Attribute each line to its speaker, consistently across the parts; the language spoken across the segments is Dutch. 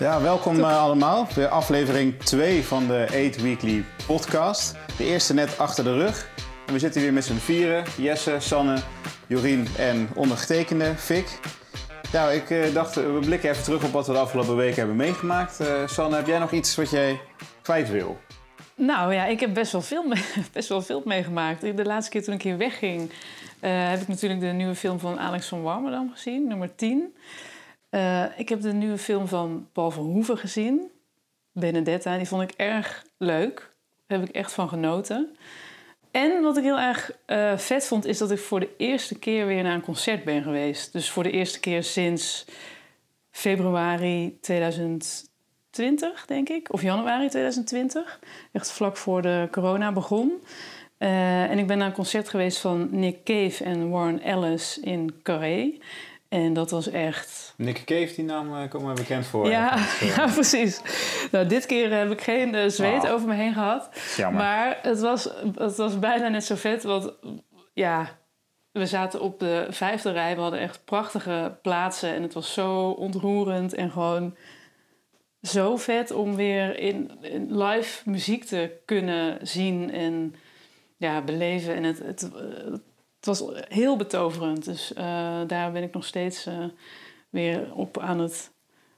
Speaker 1: Ja, welkom uh, allemaal. Weer aflevering 2 van de 8 Weekly podcast. De eerste net achter de rug. En we zitten weer met z'n vieren. Jesse, Sanne, Jorien en ondergetekende Fik. Nou, ik uh, dacht, we blikken even terug op wat we de afgelopen weken hebben meegemaakt. Uh, Sanne, heb jij nog iets wat jij kwijt wil?
Speaker 2: Nou ja, ik heb best wel veel, best wel veel meegemaakt. De laatste keer toen ik hier wegging, heb ik natuurlijk de nieuwe film van Alex van Warmerdam gezien, nummer 10. Uh, ik heb de nieuwe film van Paul Verhoeven gezien, Benedetta. Die vond ik erg leuk. Daar heb ik echt van genoten. En wat ik heel erg uh, vet vond, is dat ik voor de eerste keer weer naar een concert ben geweest. Dus voor de eerste keer sinds februari 2020, denk ik. Of januari 2020. Echt vlak voor de corona begon. Uh, en ik ben naar een concert geweest van Nick Cave en Warren Ellis in Carré. En dat was echt.
Speaker 1: Nick Cave, die naam uh, komt me bekend voor.
Speaker 2: Ja, ja precies. Nou, dit keer heb ik geen uh, zweet over me heen gehad.
Speaker 1: Jammer.
Speaker 2: Maar het was, het was bijna net zo vet. Want ja, we zaten op de vijfde rij. We hadden echt prachtige plaatsen. En het was zo ontroerend en gewoon zo vet om weer in, in live muziek te kunnen zien en ja, beleven. En het, het, het was heel betoverend. Dus uh, daar ben ik nog steeds uh, weer op aan het.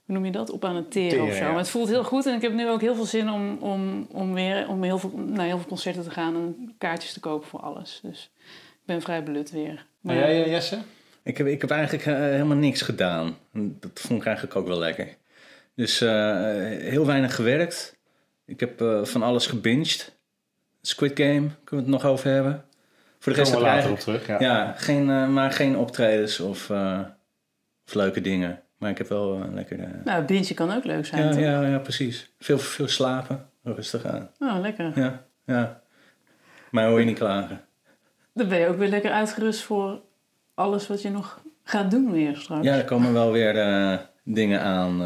Speaker 2: Hoe noem je dat? Op aan het teren,
Speaker 1: Teren,
Speaker 2: of zo.
Speaker 1: ja.
Speaker 2: Maar het voelt heel goed en ik heb nu ook heel veel zin om, om, om weer om heel veel, naar heel veel concerten te gaan en kaartjes te kopen voor alles. Dus ik ben vrij belut weer.
Speaker 1: Maar jij, Jesse?
Speaker 3: Ik heb, ik heb eigenlijk uh, helemaal niks gedaan. Dat vond ik eigenlijk ook wel lekker. Dus heel weinig gewerkt. Ik heb van alles gebinged. Squid Game, kunnen we het nog over hebben?
Speaker 1: Voor de rest later op terug. Ja,
Speaker 3: ja geen, uh, maar geen optredens of, uh, of, leuke dingen. Maar ik heb wel uh, lekker. De...
Speaker 2: Nou, een bintje kan ook leuk zijn.
Speaker 3: Ja,
Speaker 2: toch?
Speaker 3: ja, ja, precies. Veel, veel slapen, rustig aan.
Speaker 2: Oh, lekker.
Speaker 3: Ja, ja. Maar hoor je niet klagen.
Speaker 2: Dan ben je ook weer lekker uitgerust voor alles wat je nog gaat doen weer straks.
Speaker 3: Ja, er komen wel weer dingen aan.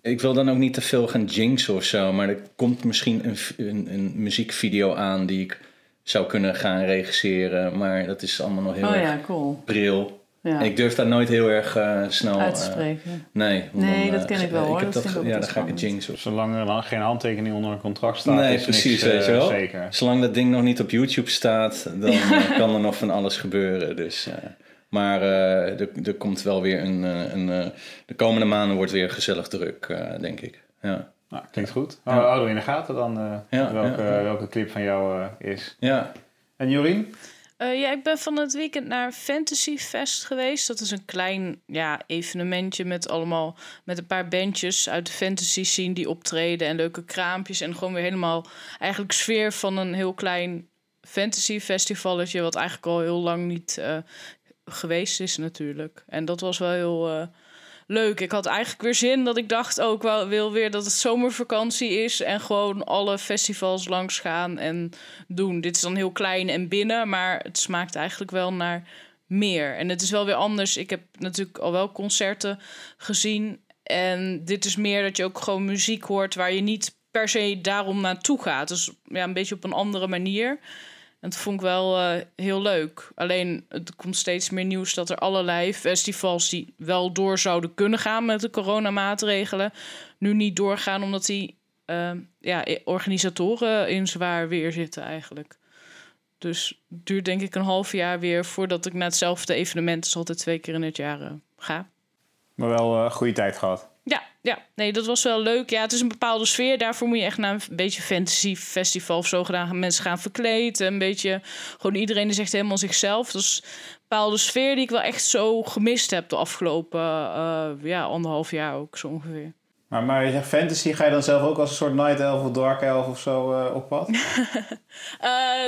Speaker 3: ik wil dan ook niet te veel gaan jinxen of zo. Maar er komt misschien een, een, een muziekvideo aan die ik zou kunnen gaan regisseren. Maar dat is allemaal nog heel
Speaker 2: oh,
Speaker 3: erg
Speaker 2: ja, cool.
Speaker 3: bril.
Speaker 2: Ja.
Speaker 3: En ik durf daar nooit heel erg uh, snel...
Speaker 2: Uit te spreken.
Speaker 3: Uh, nee.
Speaker 2: Nee, dan, dat ken ik wel
Speaker 3: ik
Speaker 2: hoor.
Speaker 3: Heb
Speaker 2: dat
Speaker 3: dat,
Speaker 2: vind ik
Speaker 3: ja,
Speaker 2: ook
Speaker 3: dan ga ik het jinxen.
Speaker 1: Zolang er geen handtekening onder een contract staat
Speaker 3: Nee,
Speaker 1: is
Speaker 3: precies,
Speaker 1: niks,
Speaker 3: weet je wel.
Speaker 1: zeker.
Speaker 3: Zolang dat ding nog niet op YouTube staat, dan ja. kan er nog van alles gebeuren. Dus, uh, maar er, er komt wel weer een... een de komende maanden wordt weer gezellig druk, denk ik. Ja.
Speaker 1: Nou, klinkt goed. Ja. Houden we in de gaten dan ja, welke, welke clip van jou is.
Speaker 3: Ja.
Speaker 1: En Jorien?
Speaker 4: Uh, ja, ik ben van het weekend naar Fantasy Fest geweest. Dat is een klein ja, evenementje met allemaal met een paar bandjes uit de fantasy scene die optreden en leuke kraampjes en gewoon weer helemaal eigenlijk sfeer van een heel klein fantasy festivalletje wat eigenlijk al heel lang niet uh, geweest is natuurlijk. En dat was wel heel uh, leuk. Ik had eigenlijk weer zin dat ik dacht ook wel wil weer dat het zomervakantie is en gewoon alle festivals langs gaan en doen. Dit is dan heel klein en binnen, maar het smaakt eigenlijk wel naar meer. En het is wel weer anders. Ik heb natuurlijk al wel concerten gezien en dit is meer dat je ook gewoon muziek hoort waar je niet per se daarom naartoe gaat. Dus ja, een beetje op een andere manier. En dat vond ik wel uh, heel leuk. Alleen, er komt steeds meer nieuws dat er allerlei festivals die wel door zouden kunnen gaan met de coronamaatregelen, nu niet doorgaan omdat die uh, ja, organisatoren in zwaar weer zitten eigenlijk. Dus het duurt denk ik een half jaar weer voordat ik naar hetzelfde evenement, dus altijd twee keer in het jaar, uh, ga.
Speaker 1: Maar wel een goede tijd gehad.
Speaker 4: Ja, ja, nee, dat was wel leuk. Ja, het is een bepaalde sfeer. Daarvoor moet je echt naar een beetje fantasy festival of zo gedaan. Mensen gaan verkleed. Een beetje, gewoon iedereen is echt helemaal zichzelf. Is een bepaalde sfeer die ik wel echt zo gemist heb de afgelopen uh, ja, anderhalf jaar ook zo ongeveer.
Speaker 1: Maar, maar je zegt fantasy, ga je dan zelf ook als een soort night elf of dark elf of zo uh, op pad?
Speaker 4: uh,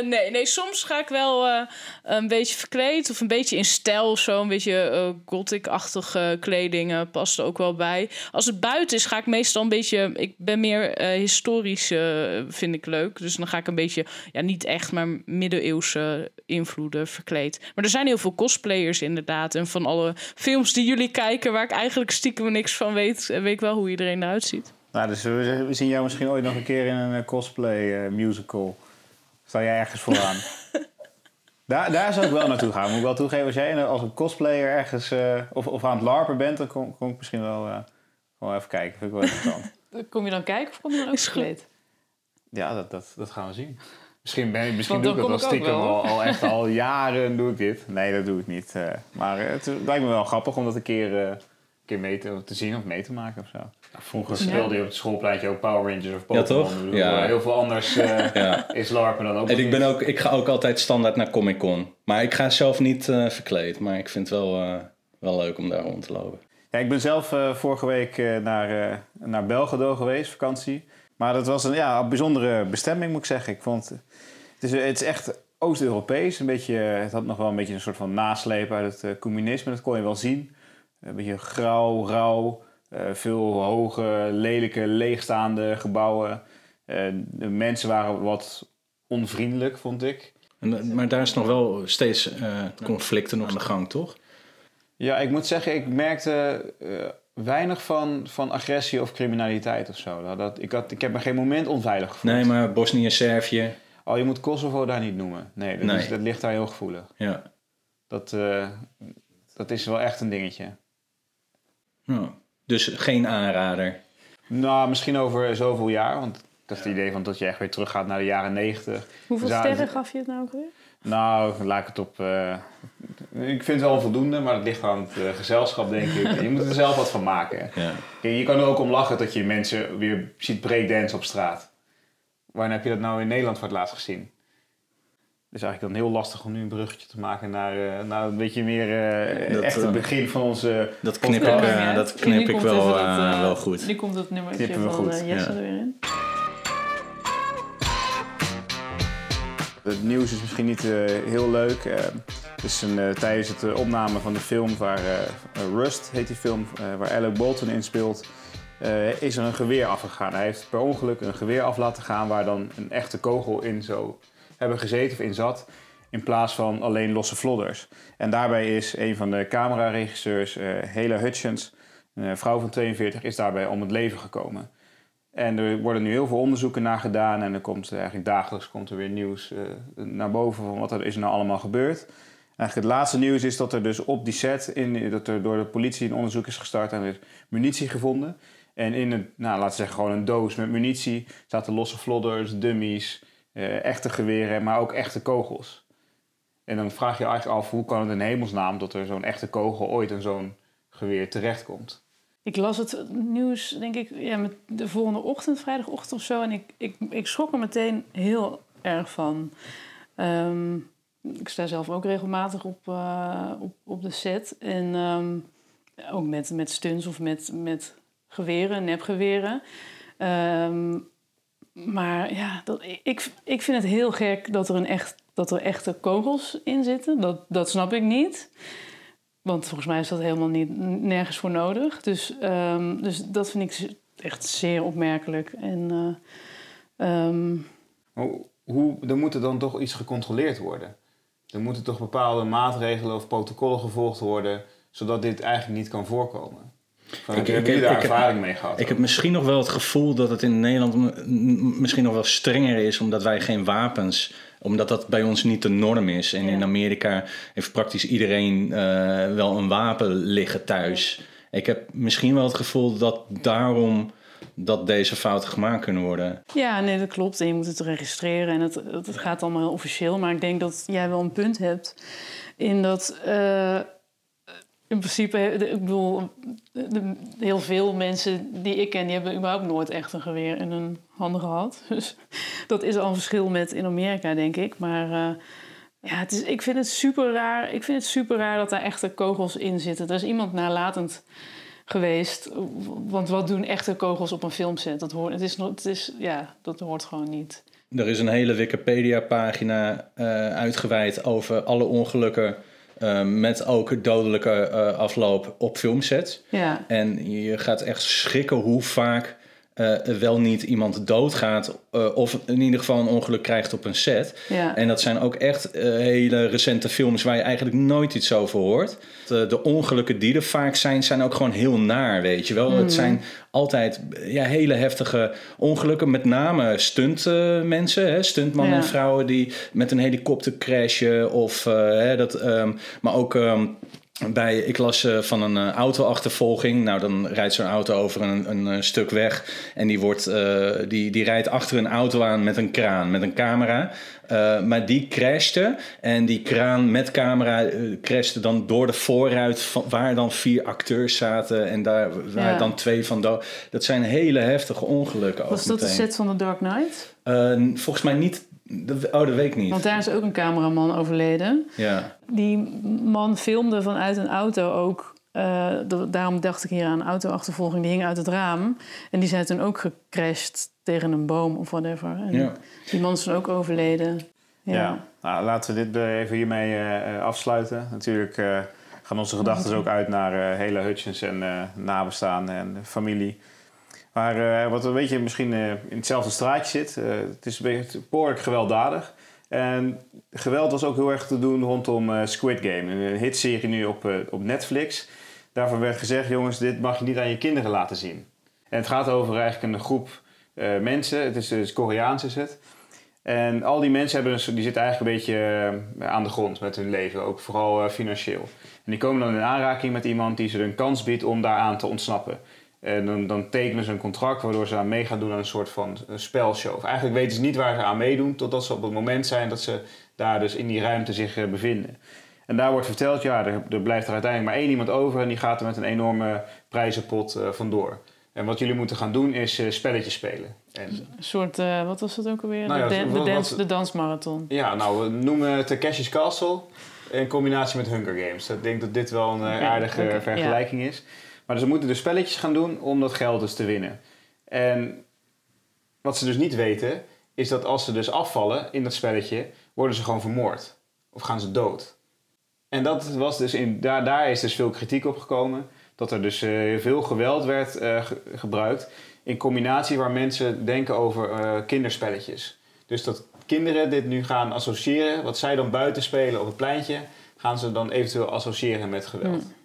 Speaker 4: nee, nee, soms ga ik wel uh, een beetje verkleed of een beetje in stijl zo. Een beetje gothic-achtige kleding past er ook wel bij. Als het buiten is, ga ik meestal een beetje... Ik ben meer historisch, vind ik leuk. Dus dan ga ik een beetje, ja, niet echt, maar middeleeuwse invloeden verkleed. Maar er zijn heel veel cosplayers inderdaad. En van alle films die jullie kijken, waar ik eigenlijk stiekem niks van weet, weet ik wel hoe iedereen eruit ziet.
Speaker 1: Nou, dus we, we zien jou misschien ooit nog een keer in een cosplay uh, musical. Sta jij ergens vooraan? daar, daar zou ik wel naartoe gaan. Moet ik wel toegeven, als jij als een cosplayer ergens uh, of, of aan het larpen bent, dan kom, kom ik misschien wel uh, Gewoon even kijken, vind ik wel interessant.
Speaker 2: Kom je dan kijken of kom je dan ook gekleed?
Speaker 1: ja, dat, dat, dat gaan we zien. Misschien, ben, misschien
Speaker 2: Want
Speaker 1: doe ik dat wel
Speaker 2: ik ook
Speaker 1: stiekem
Speaker 2: wel.
Speaker 1: al, al echt al jaren doe ik dit. Nee, dat doe ik niet. eh. maar eh, het lijkt me wel grappig om dat een keer, eh, keer mee te, te zien of mee te maken of zo. vroeger
Speaker 2: Ja.
Speaker 1: speelde je op het schoolpleintje ook Power Rangers of
Speaker 3: Ja,
Speaker 1: Pokémon.
Speaker 3: toch?
Speaker 1: Ik bedoel,
Speaker 3: Ja.
Speaker 1: Heel veel anders eh,
Speaker 3: Ja.
Speaker 1: is LARPen dan ook
Speaker 3: En ik, ben ook, ik ga ook altijd standaard naar Comic Con. Maar ik ga zelf niet eh, verkleed. Maar ik vind het wel, eh, wel leuk om daar rond te lopen.
Speaker 1: Ja, ik ben zelf eh, vorige week eh, naar, eh naar Belgrado geweest, vakantie. Maar dat was een ja, een bijzondere bestemming, moet ik zeggen. Ik vond, het, is, het is echt Oost-Europees. Een beetje, het had nog wel een beetje een soort van nasleep uit het communisme. Dat kon je wel zien. Een beetje grauw, rauw. eh, veel hoge, lelijke, leegstaande gebouwen. Eh, de mensen waren wat onvriendelijk, vond ik.
Speaker 3: En, eh, maar daar is nog wel steeds conflicten aan de gang, toch?
Speaker 1: Ja, ik moet zeggen, ik merkte weinig van, van agressie of criminaliteit of zo. Dat- Dat, ik, had, ik heb me geen moment onveilig gevoeld.
Speaker 3: Nee, maar Bosnië, Servië.
Speaker 1: Oh, je moet Kosovo daar niet noemen. Nee, dat,
Speaker 3: Nee.
Speaker 1: Is, dat ligt daar heel gevoelig.
Speaker 3: Ja.
Speaker 1: Dat, dat is wel echt een dingetje.
Speaker 3: Nou, dus geen aanrader.
Speaker 1: Nou, misschien over zoveel jaar. Want dat is het idee van dat je echt weer teruggaat naar de jaren negentig.
Speaker 2: Hoeveel
Speaker 1: Ja,
Speaker 2: sterren gaf je het nou ook weer?
Speaker 1: Nou, laat ik het op... eh, ik vind het wel voldoende, maar het ligt aan het eh, gezelschap, denk ik. Je moet er zelf wat van maken.
Speaker 3: Ja.
Speaker 1: Kijk, je kan er ook om lachen dat je mensen weer ziet breakdance op straat. Wanneer heb je dat nou in Nederland voor het laatst gezien? Het is eigenlijk dan heel lastig om nu een bruggetje te maken naar, eh, naar een beetje meer eh,
Speaker 3: Dat,
Speaker 1: echt het
Speaker 3: eh,
Speaker 1: begin van onze...
Speaker 3: Dat knip ik,
Speaker 1: Podcast.
Speaker 3: eh, dat knip ik
Speaker 2: komt
Speaker 3: wel, wel goed.
Speaker 2: Nu komt het nummertje
Speaker 1: Knippen we
Speaker 2: van
Speaker 1: goed,
Speaker 2: Jesse
Speaker 3: ja.
Speaker 2: er weer in.
Speaker 1: Het nieuws is misschien niet eh, heel leuk. Eh, het is een, eh, tijdens het opname van de film waar eh, Rust heet die film, eh, waar Alec Bolton in speelt, eh, is er een geweer afgegaan. Hij heeft per ongeluk een geweer af laten gaan waar dan een echte kogel in zou hebben gezeten of in zat. In plaats van alleen losse vlodders. En daarbij is een van de cameraregisseurs, eh Hela Hutchins, een vrouw van 42, is daarbij om het leven gekomen. En er worden nu heel veel onderzoeken naar gedaan. En er komt eigenlijk dagelijks komt er weer nieuws eh, naar boven van wat er is nou allemaal gebeurd. Eigenlijk het laatste nieuws is dat er dus op die set, in, dat er door de politie een onderzoek is gestart en er is munitie gevonden. En in een, nou, laten we zeggen, gewoon een doos met munitie zaten losse vlodders, dummies, eh, echte geweren, maar ook echte kogels. En dan vraag je je eigenlijk af, hoe kan het in hemelsnaam dat er zo'n echte kogel ooit in zo'n geweer terechtkomt?
Speaker 2: Ik las het nieuws, denk ik, ja, met de volgende ochtend, vrijdagochtend of zo. En ik, ik, ik schrok er meteen heel erg van. Ehm, ik sta zelf ook regelmatig op, eh, op, op de set. En ehm, ook met, met stunts of met, met geweren, nepgeweren. Ehm, maar ja, dat, ik, ik vind het heel gek dat er, een echt, dat er echte kogels in zitten. Dat, dat snap ik niet. Want volgens mij is dat helemaal niet, nergens voor nodig. Dus, ehm, dus dat vind ik echt zeer opmerkelijk. En eh, ehm,
Speaker 1: Hoe, hoe, er moet er dan toch iets gecontroleerd worden. Er moeten toch bepaalde maatregelen of protocollen gevolgd worden, zodat dit eigenlijk niet kan voorkomen. Van,
Speaker 3: Ik-
Speaker 1: daar
Speaker 3: ik-
Speaker 1: ervaring mee gehad?
Speaker 3: Ik heb misschien nog wel het gevoel dat het in Nederland misschien nog wel strenger is, omdat wij geen wapens, omdat dat bij ons niet de norm is. En
Speaker 2: Ja.
Speaker 3: in Amerika heeft praktisch iedereen eh, wel een wapen liggen thuis. Ik heb misschien wel het gevoel dat daarom dat deze fouten gemaakt kunnen worden.
Speaker 2: ja, nee, dat klopt. En je moet het registreren en het, het, het gaat allemaal heel officieel. Maar ik denk dat jij wel een punt hebt in dat... eh, in principe, ik bedoel, heel veel mensen die ik ken, die hebben überhaupt nooit echt een geweer in hun handen gehad. Dus dat is al een verschil met in Amerika, denk ik. Maar eh, ja, het is, ik vind het super raar. Ik vind het super raar dat daar echte kogels in zitten. Er is iemand nalatend geweest. Want wat doen echte kogels op een filmset? Dat hoort, het is, het is, ja, dat hoort gewoon niet.
Speaker 3: Er is een hele Wikipedia-pagina eh, uitgeweid over alle ongelukken eh, met ook dodelijke eh, afloop op filmsets.
Speaker 2: Ja,
Speaker 3: En je gaat echt schrikken hoe vaak eh, wel niet iemand doodgaat. eh, of in ieder geval een ongeluk krijgt op een set.
Speaker 2: ja.
Speaker 3: En dat zijn ook echt eh, hele recente films waar je eigenlijk nooit iets over hoort. De, de ongelukken die er vaak zijn, zijn ook gewoon heel naar, weet je wel. Het zijn altijd ja, hele heftige ongelukken. Met name stuntmensen, hè, stuntmannen en vrouwen die met een helikopter crashen. Of, hè, dat, ehm, maar ook... ehm, bij, ik las uh, van een uh, autoachtervolging. Nou, dan rijdt zo'n auto over een, een, een, stuk weg. En die, wordt, uh, die, die rijdt achter een auto aan met een kraan, met een camera. maar die crashte. En die kraan met camera crashte dan door de voorruit... Van, waar dan vier acteurs zaten. En daar waren ja. dan twee van... Dat zijn hele heftige ongelukken.
Speaker 2: Was dat
Speaker 3: meteen.
Speaker 2: de set van The Dark Knight?
Speaker 3: volgens mij niet dat, oh, dat weet ik niet.
Speaker 2: Want daar is ook een cameraman overleden.
Speaker 3: Ja.
Speaker 2: Die man filmde vanuit een auto ook. Uh, daarom dacht ik hier aan autoachtervolging. Die hing uit het raam. En die zijn toen ook gecrashed tegen een boom of whatever. En
Speaker 3: ja.
Speaker 2: Die man is toen ook overleden. Ja.
Speaker 1: ja. Nou, laten we dit even hiermee uh, afsluiten. Natuurlijk uh, gaan onze gedachten ook uit naar hele Hutchins en nabestaanden en familie. Maar uh, wat een beetje misschien uh, in hetzelfde straatje zit. Uh, het is een beetje behoorlijk gewelddadig. En geweld was ook heel erg te doen rondom Squid Game. Een hitserie nu op, op Netflix. Daarvan werd gezegd, jongens, dit mag je niet aan je kinderen laten zien. En het gaat over eigenlijk een groep mensen. Het is dus Koreaans is het. En al die mensen hebben, die zitten eigenlijk een beetje aan de grond met hun leven. Ook vooral financieel. En die komen dan in aanraking met iemand die ze een kans biedt om daaraan te ontsnappen. En dan, dan, tekenen ze een contract waardoor ze aan mee gaan doen aan een soort van spelshow. Of eigenlijk weten ze niet waar ze aan meedoen, totdat ze op het moment zijn dat ze daar dus in die ruimte zich uh, bevinden. En daar wordt verteld, ja, er, er, blijft er uiteindelijk maar één iemand over en die gaat er met een enorme prijzenpot uh, vandoor. En wat jullie moeten gaan doen is uh, spelletjes spelen. En,
Speaker 2: een soort, wat was het ook alweer? Nou ja, de, dan, de, dans, de dansmarathon.
Speaker 1: Ja, nou, we noemen het Takeshi's Castle in combinatie met Hunger Games. Ik denk dat dit wel een aardige okay, vergelijking ja. is. Maar ze moeten dus spelletjes gaan doen om dat geld dus te winnen. En wat ze dus niet weten, is dat als ze dus afvallen in dat spelletje, worden ze gewoon vermoord. Of gaan ze dood. En dat was dus in, daar, daar is dus veel kritiek op gekomen. Dat er dus uh, veel geweld werd ge gebruikt. In combinatie waar mensen denken over uh, kinderspelletjes. Dus dat kinderen dit nu gaan associëren. Wat zij dan buiten spelen op het pleintje, gaan ze dan eventueel associëren met geweld. Hmm.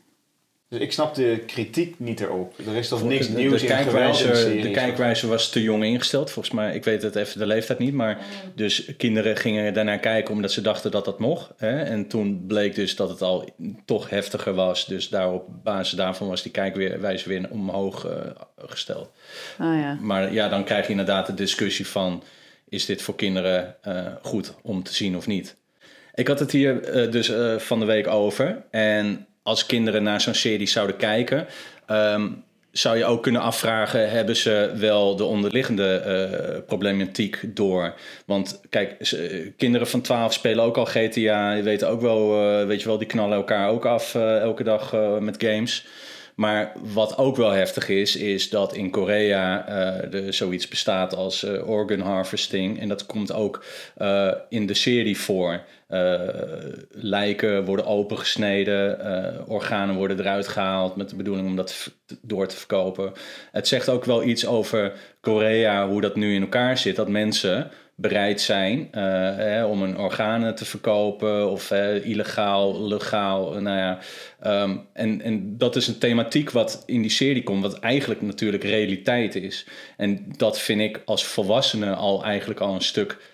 Speaker 1: Dus ik snap de kritiek niet erop. Er is toch niks
Speaker 3: de,
Speaker 1: nieuws
Speaker 3: de,
Speaker 1: in
Speaker 3: kijkwijze,
Speaker 1: geweld
Speaker 3: De kijkwijze was te jong ingesteld. Volgens mij, ik weet het even de leeftijd niet. Maar dus kinderen gingen daarnaar kijken omdat ze dachten dat dat mocht. Hè? En toen bleek dus dat het al toch heftiger was. Dus daar op basis daarvan was die kijkwijze weer omhoog uh, gesteld.
Speaker 2: Oh ja.
Speaker 3: Maar ja, dan krijg je inderdaad de discussie van... is dit voor kinderen uh, goed om te zien of niet? Ik had het hier uh, dus van de week over. En als kinderen naar zo'n serie zouden kijken, um, zou je ook kunnen afvragen: hebben ze wel de onderliggende uh, problematiek door? Want kijk, kinderen van 12 spelen ook al GTA. Je weet ook wel, uh, weet je wel, die knallen elkaar ook af elke dag met games. Maar wat ook wel heftig is, is dat in Korea er zoiets bestaat als uh, organ harvesting. En dat komt ook uh, in de serie voor. lijken worden opengesneden, organen worden eruit gehaald met de bedoeling om dat door te verkopen. Het zegt ook wel iets over Korea, hoe dat nu in elkaar zit. Dat mensen bereid zijn hè, om hun organen te verkopen of illegaal, legaal. Nou ja, um, en, en dat is een thematiek wat in die serie komt, wat eigenlijk natuurlijk realiteit is. En dat vind ik als volwassene al eigenlijk al een stuk.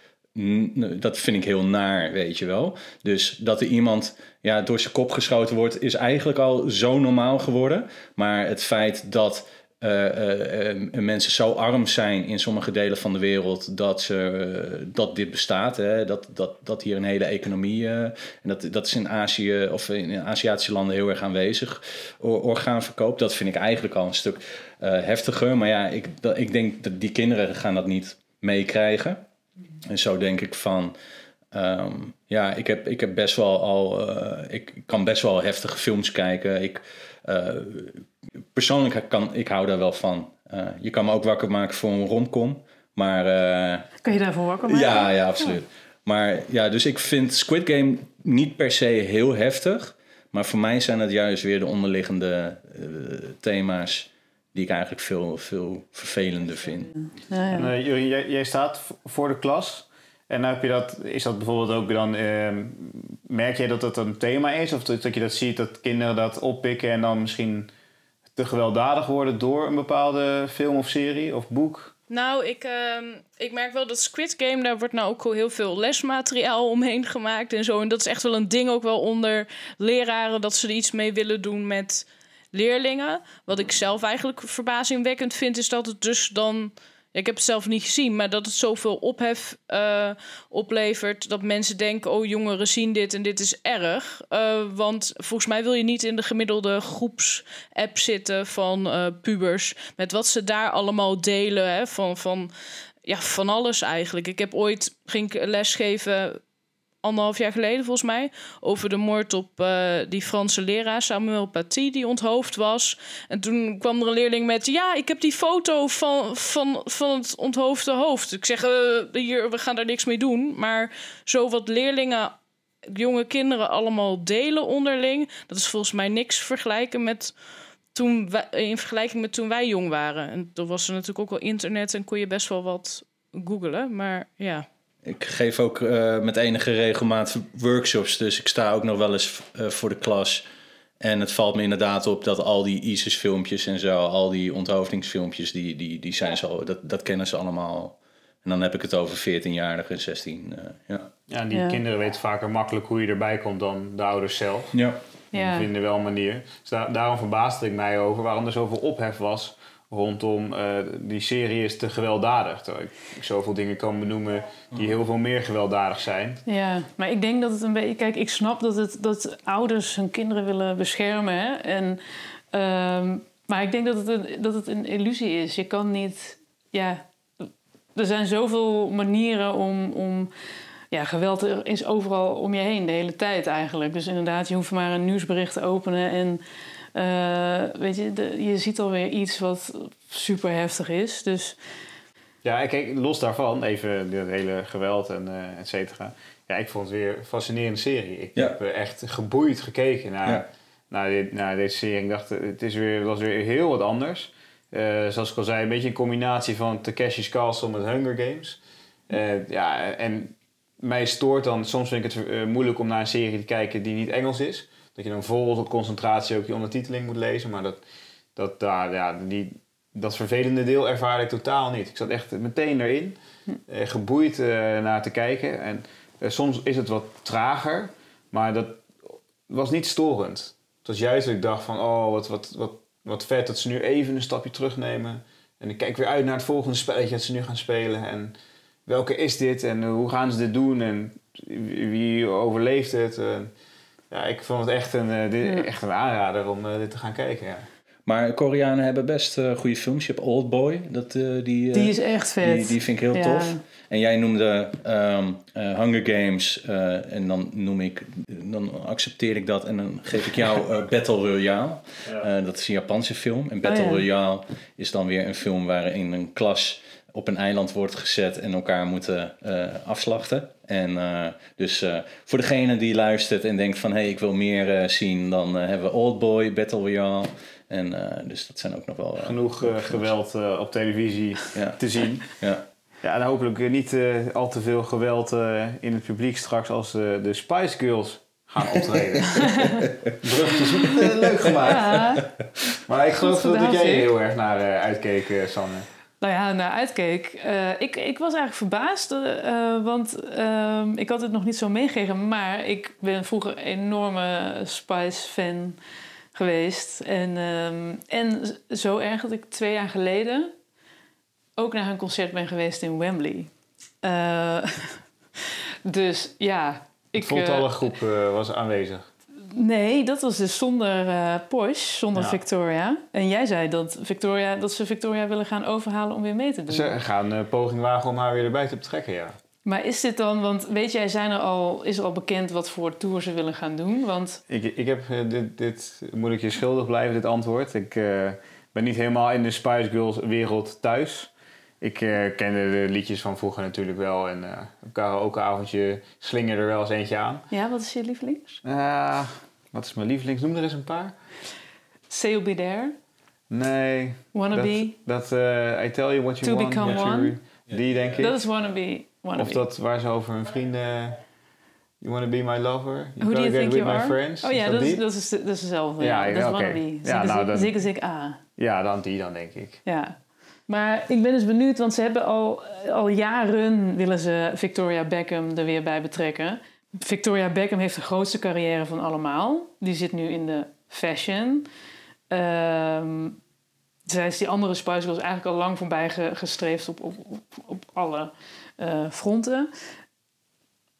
Speaker 3: Dat vind ik heel naar, weet je wel. Dus dat er iemand ja, door zijn kop geschoten wordt, is eigenlijk al zo normaal geworden. Maar het feit dat mensen zo arm zijn in sommige delen van de wereld dat, ze, dat dit bestaat. Hè? Dat, dat, dat hier een hele economie, en dat, dat is in Azië of in Aziatische landen heel erg aanwezig, or, orgaanverkoop. Dat vind ik eigenlijk al een stuk heftiger. Maar ja, ik, ik denk dat die kinderen gaan dat niet meekrijgen. En zo denk ik van. Um, ja, ik heb, ik heb best wel al. ik kan best wel heftige films kijken. Ik persoonlijk kan ik hou daar wel van. Uh, je kan me ook wakker maken voor een romcom. Maar, uh,
Speaker 2: kan je daarvoor wakker maken?
Speaker 3: Ja, ja absoluut. Ja. Maar ja, dus ik vind Squid Game niet per se heel heftig. Maar voor mij zijn het juist weer de onderliggende uh, thema's die ik eigenlijk veel, veel vervelender vind.
Speaker 1: Ja, ja. En, uh, Jurien, jij, jij, staat voor de klas. En heb je dat, is dat bijvoorbeeld ook dan, uh, merk jij dat dat een thema is? Of dat, je dat ziet, dat kinderen dat oppikken en dan misschien te gewelddadig worden door een bepaalde film of serie of boek?
Speaker 4: Nou, ik, ehm, ik merk wel dat Squid Game, daar wordt nou ook heel veel lesmateriaal omheen gemaakt en zo. En dat is echt wel een ding ook wel onder leraren, dat ze er iets mee willen doen met leerlingen. Wat ik zelf eigenlijk verbazingwekkend vind, is dat het dus dan ik heb het zelf niet gezien, maar dat het zoveel ophef uh, oplevert. Dat mensen denken: oh, jongeren zien dit en dit is erg. Uh, want volgens mij wil je niet in de gemiddelde groepsapp zitten van uh, pubers. Met wat ze daar allemaal delen. Hè, van, van, ja, van alles eigenlijk. Ik heb ooit ging lesgeven anderhalf jaar geleden volgens mij, over de moord op uh, die Franse leraar Samuel Paty, die onthoofd was. En toen kwam er een leerling met, ja, ik heb die foto van, van, van het onthoofde hoofd. Ik zeg, uh, hier, we gaan daar niks mee doen. Maar zo wat leerlingen, jonge kinderen allemaal delen onderling, dat is volgens mij niks vergelijken met toen in vergelijking met toen wij jong waren. En toen was er natuurlijk ook wel internet en kon je best wel wat googelen, maar ja.
Speaker 3: Ik geef ook uh, met enige regelmaat workshops, dus ik sta ook nog wel eens uh, voor de klas. En het valt me inderdaad op dat al die ISIS-filmpjes en zo, al die onthoofdingsfilmpjes, die, die, die zijn zo, dat, dat kennen ze allemaal. En dan heb ik het over 14-jarigen, 16. Uh, ja.
Speaker 1: ja, die ja. kinderen weten vaker makkelijk hoe je erbij komt dan de ouders zelf.
Speaker 3: Ja.
Speaker 1: Die vinden wel een manier. Dus da daarom verbaasde ik mij over waarom er zoveel ophef was rondom uh, die serie is te gewelddadig. Terwijl ik zoveel dingen kan benoemen die heel veel meer gewelddadig zijn.
Speaker 2: Ja, maar ik denk dat het een beetje... Kijk, ik snap dat, het, dat ouders hun kinderen willen beschermen. En, um, maar ik denk dat het, een, dat het een illusie is. Je kan niet... Ja, er zijn zoveel manieren om... om ja, geweld is overal om je heen, de hele tijd eigenlijk. Dus inderdaad, je hoeft maar een nieuwsbericht te openen en... Uh, weet je, de, je ziet alweer iets wat super heftig is. Dus...
Speaker 1: Ja, kijk, los daarvan, even de hele geweld en uh, et cetera. Ja, ik vond het weer een fascinerende serie. Ik ja. heb echt geboeid gekeken naar, ja. naar, dit, naar deze serie. Ik dacht, het is weer, was weer heel wat anders. Uh, zoals ik al zei, een beetje een combinatie van Takeshi's Castle met Hunger Games. Uh, ja, en mij stoort dan, soms vind ik het moeilijk om naar een serie te kijken die niet Engels is dat je dan vol concentratie ook die ondertiteling moet lezen. Maar dat, dat, daar, ja, die, dat vervelende deel ervaar ik totaal niet. Ik zat echt meteen erin, eh, geboeid eh, naar te kijken. En eh, soms is het wat trager, maar dat was niet storend. Het was juist dat ik dacht van, oh, wat, wat, wat, wat vet dat ze nu even een stapje terugnemen. En ik kijk weer uit naar het volgende spelletje dat ze nu gaan spelen. En welke is dit en hoe gaan ze dit doen en wie overleeft het. Ja, ik vond het echt een, uh, dit, echt een aanrader om uh, dit te gaan kijken. Ja.
Speaker 3: Maar Koreanen hebben best uh, goede films. Je hebt Old Boy. Dat, die,
Speaker 2: die is echt vet.
Speaker 3: Die, die vind ik heel ja. tof. En jij noemde um, Hunger Games. en dan noem ik... Dan accepteer ik dat. En dan geef ik jou Battle Royale. Ja. dat is een Japanse film. En Battle oh, Royale is dan weer een film waarin een klas op een eiland wordt gezet en elkaar moeten uh, afslachten. En uh, dus uh, voor degene die luistert en denkt van hé, hey, ik wil meer zien, dan hebben we Old Boy, Battle Royale. En dus dat zijn ook nog wel.
Speaker 1: Genoeg geweld op televisie
Speaker 3: ja.
Speaker 1: te zien.
Speaker 3: ja.
Speaker 1: Ja, en hopelijk niet al te veel geweld in het publiek straks als de Spice Girls gaan optreden. Bruggetjes leuk gemaakt. Ja. Maar ik geloof dat jij heel erg naar uitkeek, Sanne.
Speaker 2: Nou ja, naar uitkeek. Uh, ik, ik was eigenlijk verbaasd, uh, want uh, ik had het nog niet zo meegegeven. Maar ik ben vroeger een enorme Spice-fan geweest. En, ehm, en zo erg dat ik twee jaar geleden ook naar hun concert ben geweest in Wembley. Eh, dus ja.
Speaker 1: Ik, De voltallige groep was aanwezig.
Speaker 2: Nee, dat was dus zonder uh, Porsche, zonder ja. Victoria. En jij zei dat, Victoria, dat ze Victoria willen gaan overhalen om weer mee te doen.
Speaker 1: Ze gaan uh, poging wagen om haar weer erbij te betrekken, ja.
Speaker 2: Maar is dit dan, want weet jij, zijn er al, is er al bekend wat voor tour ze willen gaan doen? Want...
Speaker 1: Ik, ik heb uh, dit, dit, moet ik je schuldig blijven, dit antwoord. Ik ben niet helemaal in de Spice Girls wereld thuis. Ik uh, kende de liedjes van vroeger natuurlijk wel. En uh, een karaokeavondje slinger er wel eens eentje aan.
Speaker 2: Ja, wat is je lievelings?
Speaker 1: Uh, wat is mijn lievelings? Noem er eens een paar.
Speaker 2: Say Be There.
Speaker 1: Nee.
Speaker 2: Wannabe.
Speaker 1: Dat, dat I Tell You What You
Speaker 2: to
Speaker 1: Want.
Speaker 2: Become One.
Speaker 1: Die denk ik.
Speaker 2: Dat is Wannabe. wannabe.
Speaker 1: Of dat waar ze over hun vrienden... You wanna be my lover?
Speaker 2: You Who do you think
Speaker 1: with
Speaker 2: you
Speaker 1: my friends?
Speaker 2: Oh ja,
Speaker 1: dat,
Speaker 2: dat, is, dat, is, dat is dezelfde.
Speaker 1: Ja,
Speaker 2: ja, dat is
Speaker 1: okay.
Speaker 2: Wannabe.
Speaker 1: Ja, nou, dan,
Speaker 2: Zig Zig A.
Speaker 1: Ja, dan die dan denk ik.
Speaker 2: Ja. Maar ik ben dus benieuwd, want ze hebben al, al jaren willen ze Victoria Beckham er weer bij betrekken. Victoria Beckham heeft de grootste carrière van allemaal. Die zit nu in de fashion. Ehm zij is die andere Spice Girls eigenlijk al lang voorbij ge- gestreefd op, op, op, op alle eh, fronten.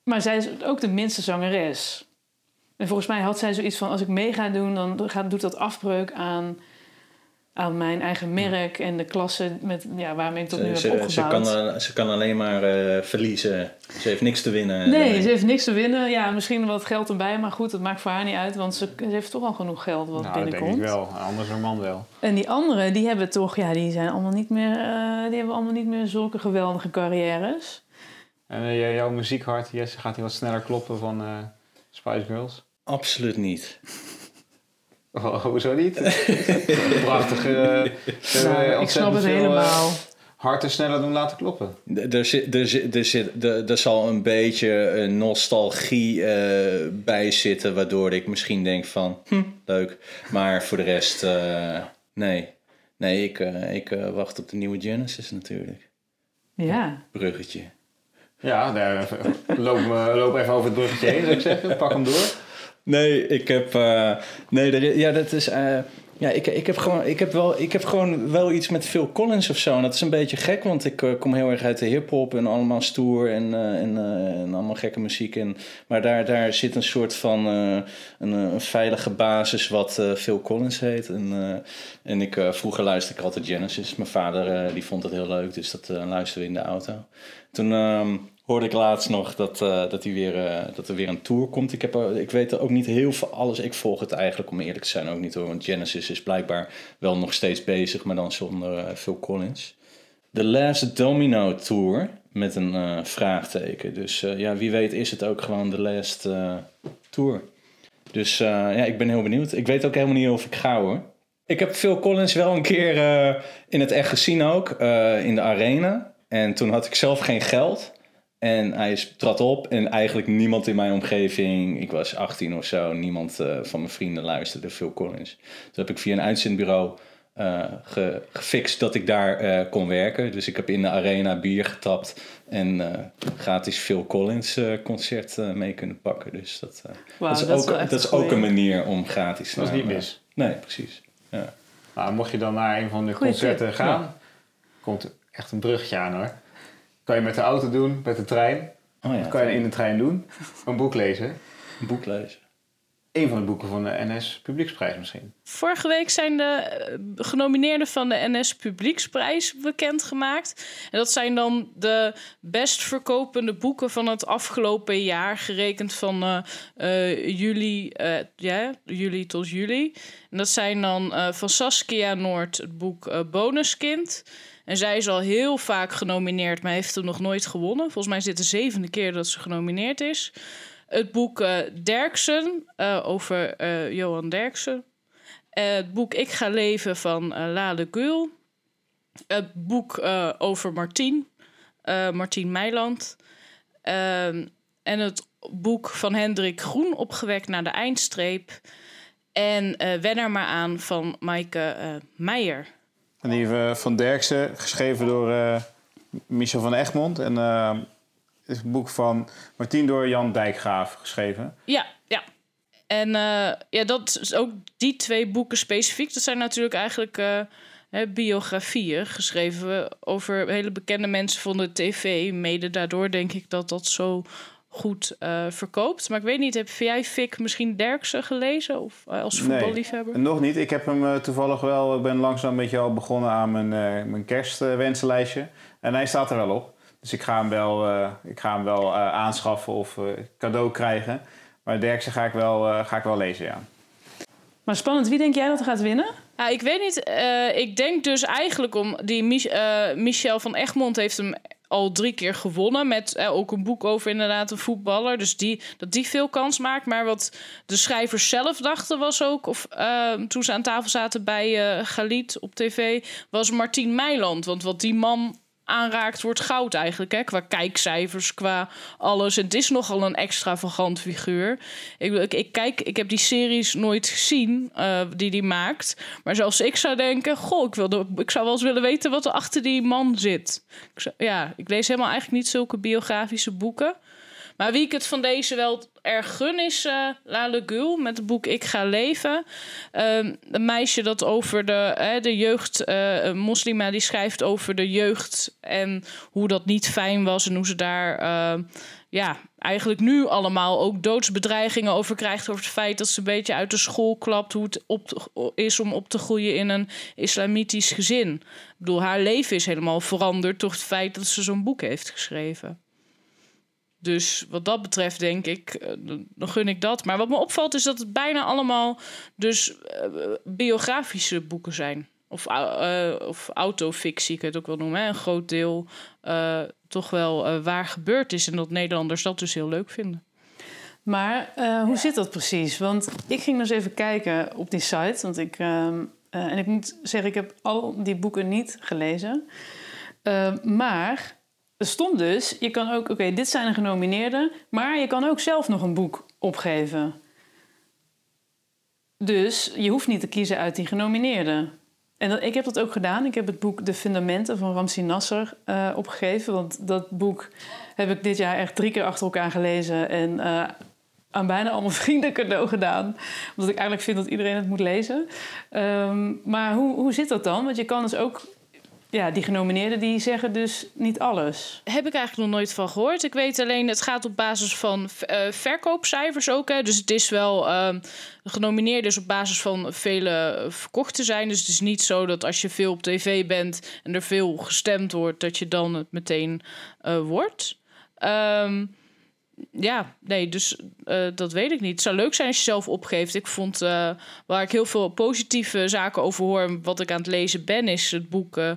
Speaker 2: Maar zij is ook de minste zangeres. En volgens mij had zij zoiets van: als ik mee ga doen, dan gaat, doet dat afbreuk aan, aan mijn eigen merk en de klasse met, ja, waarmee ik tot nu
Speaker 3: Ze,
Speaker 2: heb
Speaker 3: ze, ze,
Speaker 2: opgebouwd.
Speaker 3: kan, eh, ze kan alleen maar eh, verliezen. Ze heeft niks te winnen.
Speaker 2: Nee,
Speaker 3: daarmee.
Speaker 2: ze heeft niks te winnen. Ja, misschien wat geld erbij, maar goed, dat maakt voor haar niet uit, want ze, ze heeft toch al genoeg geld wat
Speaker 1: Nou, dat denk
Speaker 2: binnenkomt.
Speaker 1: ik wel. Anders een man wel.
Speaker 2: En die anderen, die hebben toch, ja, die zijn allemaal niet meer, eh, die hebben allemaal niet meer zulke geweldige carrières.
Speaker 1: En eh, jouw muziekhart, Jesse, gaat hij wat sneller kloppen van eh, Spice Girls?
Speaker 3: Absoluut niet.
Speaker 1: Oh, hoezo niet? Prachtig. eh, eh,
Speaker 2: Nou, ik
Speaker 1: ontzettend
Speaker 2: snap het
Speaker 1: veel, eh,
Speaker 2: helemaal.
Speaker 1: harten sneller doen laten kloppen.
Speaker 3: Er- Er, zit, er, zit, er, zit, er, er zal een beetje eh, nostalgie eh, bij zitten, waardoor ik misschien denk van, hm, leuk. Maar voor de rest, eh, nee. Nee, ik, eh, ik eh, wacht op de nieuwe Genesis natuurlijk.
Speaker 2: Ja.
Speaker 3: Bruggetje.
Speaker 1: Ja, daar, loop, loop even over het bruggetje heen, zou ik zeggen. Pak hem door.
Speaker 3: Nee, ik heb. eh, nee, ja, dat is. eh, ja, ik, ik, heb gewoon, ik, heb wel, ik heb gewoon wel iets met Phil Collins of zo. En dat is een beetje gek, want ik eh, kom heel erg uit de hip-hop en allemaal stoer en, en, allemaal gekke muziek. En, maar daar, daar zit een soort van een, een veilige basis wat Phil Collins heet. En, en ik, vroeger luisterde ik altijd Genesis. Mijn vader die vond het heel leuk, dus dat luisterden we in de auto. Toen ehm, hoorde ik laatst nog dat, eh, dat, hij weer, eh, dat er weer een tour komt. Ik, heb, ik weet er ook niet heel veel alles. Ik volg het eigenlijk, om eerlijk te zijn, ook niet hoor. Want Genesis is blijkbaar wel nog steeds bezig, maar dan zonder eh, Phil Collins. The Last Domino Tour, met een vraagteken. Dus ja, wie weet is het ook gewoon de Last Tour. Dus ja, ik ben heel benieuwd. Ik weet ook helemaal niet of ik ga hoor. Ik heb Phil Collins wel een keer in het echt gezien ook, in de arena. En toen had ik zelf geen geld. En hij is- trad op en eigenlijk niemand in mijn omgeving, ik was 18 of zo, niemand eh, van mijn vrienden luisterde Phil Collins. Toen heb ik via een uitzendbureau eh, ge- gefixt dat ik daar eh, kon werken. Dus ik heb in de arena bier getapt en eh, gratis Phil Collins eh, concert mee kunnen pakken. Dus dat, eh, dat is,
Speaker 2: dat
Speaker 3: ook, dat is
Speaker 2: een
Speaker 3: ook een manier om gratis
Speaker 1: Dat is niet mis.
Speaker 3: Nee, precies. Ja.
Speaker 1: Nou, mocht je dan naar een van de
Speaker 2: Goeie
Speaker 1: concerten
Speaker 2: tip.
Speaker 1: gaan, komt echt een bruggetje aan hoor. Kan je met de auto doen, met de trein.
Speaker 3: Oh ja,
Speaker 1: Dat kan je in de trein doen. Een boek lezen.
Speaker 3: een boek lezen.
Speaker 1: Eén van de boeken van de NS Publieksprijs misschien.
Speaker 4: Vorige week zijn de eh, genomineerden van de NS Publieksprijs bekendgemaakt. En dat zijn dan de best verkopende boeken van het afgelopen jaar, gerekend van eh, eh, juli, eh, ja, juli tot juli. En dat zijn dan eh, van Saskia Noord het boek eh, Bonuskind. En zij is al heel vaak genomineerd, maar heeft hem nog nooit gewonnen. Volgens mij is dit de zevende keer dat ze genomineerd is. Het boek eh, Derksen eh, over eh, Johan Derksen. Het boek Ik ga leven van Lale Gul. Het boek over Martien, Martien Meiland. Ehm, en het boek van Hendrik Groen, Opgewekt naar de eindstreep. En Wen er maar aan van Maaike Meijer.
Speaker 1: En die eh, van Derksen, geschreven door eh, Michel van Egmond. En eh, het is een boek van Martien door Jan Dijkgraaf geschreven.
Speaker 4: Ja, ja. En ja, dat is ook die twee boeken specifiek. Dat zijn natuurlijk eigenlijk biografieën geschreven over hele bekende mensen van de tv. Mede daardoor denk ik dat dat zo goed eh, verkoopt. Maar ik weet niet, heb jij Fik misschien Derksen gelezen? Of eh, als
Speaker 1: Nee.
Speaker 4: voetballiefhebber?
Speaker 1: Nog niet. Ik heb hem eh, toevallig wel. Ik ben langzaam een beetje al begonnen aan mijn, eh, mijn kerstwensenlijstje. En hij staat er wel op. Dus ik ga hem wel, eh, ik ga hem wel eh, aanschaffen of eh, cadeau krijgen. Maar Derksen ga ik wel, eh, ga ik wel lezen, ja.
Speaker 2: Maar spannend, wie denk jij dat gaat winnen?
Speaker 4: Ja, ik weet niet. eh, ik denk dus eigenlijk om... Die Mich- eh, Michel van Egmond heeft hem al drie keer gewonnen. Met eh, ook een boek over inderdaad een voetballer. Dus die, dat die veel kans maakt. Maar wat de schrijvers zelf dachten was ook... Of, eh, toen ze aan tafel zaten bij eh Galit op tv... was Martien Meiland. Want wat die man aanraakt, wordt goud eigenlijk. Hè? Qua kijkcijfers, qua alles. Het is nogal een extravagant figuur. Ik, ik, kijk, ik heb die series nooit gezien uh, die die maakt. Maar zelfs ik zou denken: Goh, ik, ik zou wel eens willen weten wat er achter die man zit. Ik ja, ik lees helemaal eigenlijk niet zulke biografische boeken. Maar wie ik het van deze wel erg gun is uh, La Legul met het boek Ik ga leven. Uh, een meisje dat over de, uh, de jeugd, uh, een moslima die schrijft over de jeugd en hoe dat niet fijn was en hoe ze daar ja, eigenlijk nu allemaal ook doodsbedreigingen over krijgt. Over het feit dat ze een beetje uit de school klapt. Hoe het op, is om op te groeien in een islamitisch gezin. Ik bedoel, haar leven is helemaal veranderd door het feit dat ze zo'n boek heeft geschreven. Dus wat dat betreft denk ik, eh, dan gun ik dat. Maar wat me opvalt is dat het bijna allemaal dus uh, biografische boeken zijn. Of, uh, of autofictie, je het ook wel noemen. Hè? Een groot deel toch wel waar gebeurd is. En dat Nederlanders dat dus heel leuk vinden.
Speaker 2: Maar hoe zit dat precies? Want ik ging dus even kijken op die site. Want ik, en ik moet zeggen, ik heb al die boeken niet gelezen. maar er stond dus, je kan ook, oké, dit zijn de genomineerden, maar je kan ook zelf nog een boek opgeven. Dus je hoeft niet te kiezen uit die genomineerden. En dat, ik heb dat ook gedaan. Ik heb het boek De Fundamenten van Ramsi Nasser uh, opgegeven. Want dat boek heb ik dit jaar echt drie keer achter elkaar gelezen. En uh, aan bijna allemaal vrienden cadeau gedaan. Omdat ik eigenlijk vind dat iedereen het moet lezen. Um, maar hoe, hoe zit dat dan? Want je kan dus ook ja, die genomineerden die zeggen dus niet alles.
Speaker 4: Heb ik eigenlijk nog nooit van gehoord. Ik weet alleen, het gaat op basis van uh, verkoopcijfers ook. Hè. Dus het is wel uh, genomineerd is op basis van vele verkochten zijn. Dus het is niet zo dat als je veel op tv bent en er veel gestemd wordt, dat je dan het meteen uh, wordt. Um, ja, nee, dus uh, dat weet ik niet. Het zou leuk zijn als je zelf opgeeft. Ik vond uh, waar ik heel veel positieve zaken over hoor, wat ik aan het lezen ben, is het boek uh,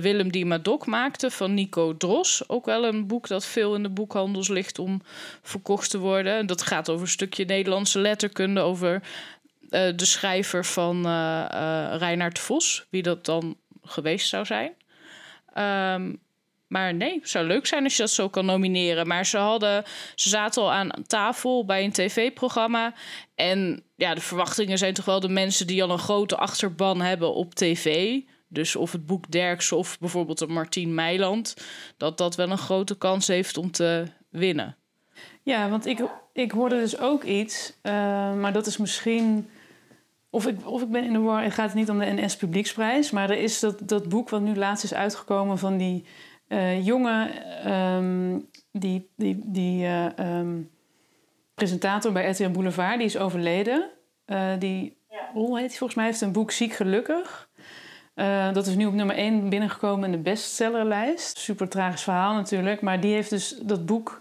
Speaker 4: Willem die Madok maakte van Nico Dros. Ook wel een boek dat veel in de boekhandels ligt om verkocht te worden. En dat gaat over een stukje Nederlandse letterkunde, over de schrijver van Reinhard Vos, wie dat dan geweest zou zijn. Um, maar nee, het zou leuk zijn als je dat zo kan nomineren. Maar ze, hadden, ze zaten al aan tafel bij een tv-programma. En ja, de verwachtingen zijn toch wel de mensen die al een grote achterban hebben op tv. Dus of het boek Derks of bijvoorbeeld een Martien Meiland. Dat dat wel een grote kans heeft om te winnen.
Speaker 2: Ja, want ik, ik hoorde dus ook iets. Uh, maar dat is misschien. Of ik, of ik ben in de war. Het gaat niet om de NS Publieksprijs. Maar er is dat, dat boek wat nu laatst is uitgekomen van die uh, jongen, um, die, die, die uh, um, presentator bij RTL Boulevard, die is overleden. Uh, die, ja. hoe heet hij volgens mij, heeft een boek Ziek Gelukkig. dat is nu op nummer 1 binnengekomen in de bestsellerlijst. Super tragisch verhaal natuurlijk. Maar die heeft dus dat boek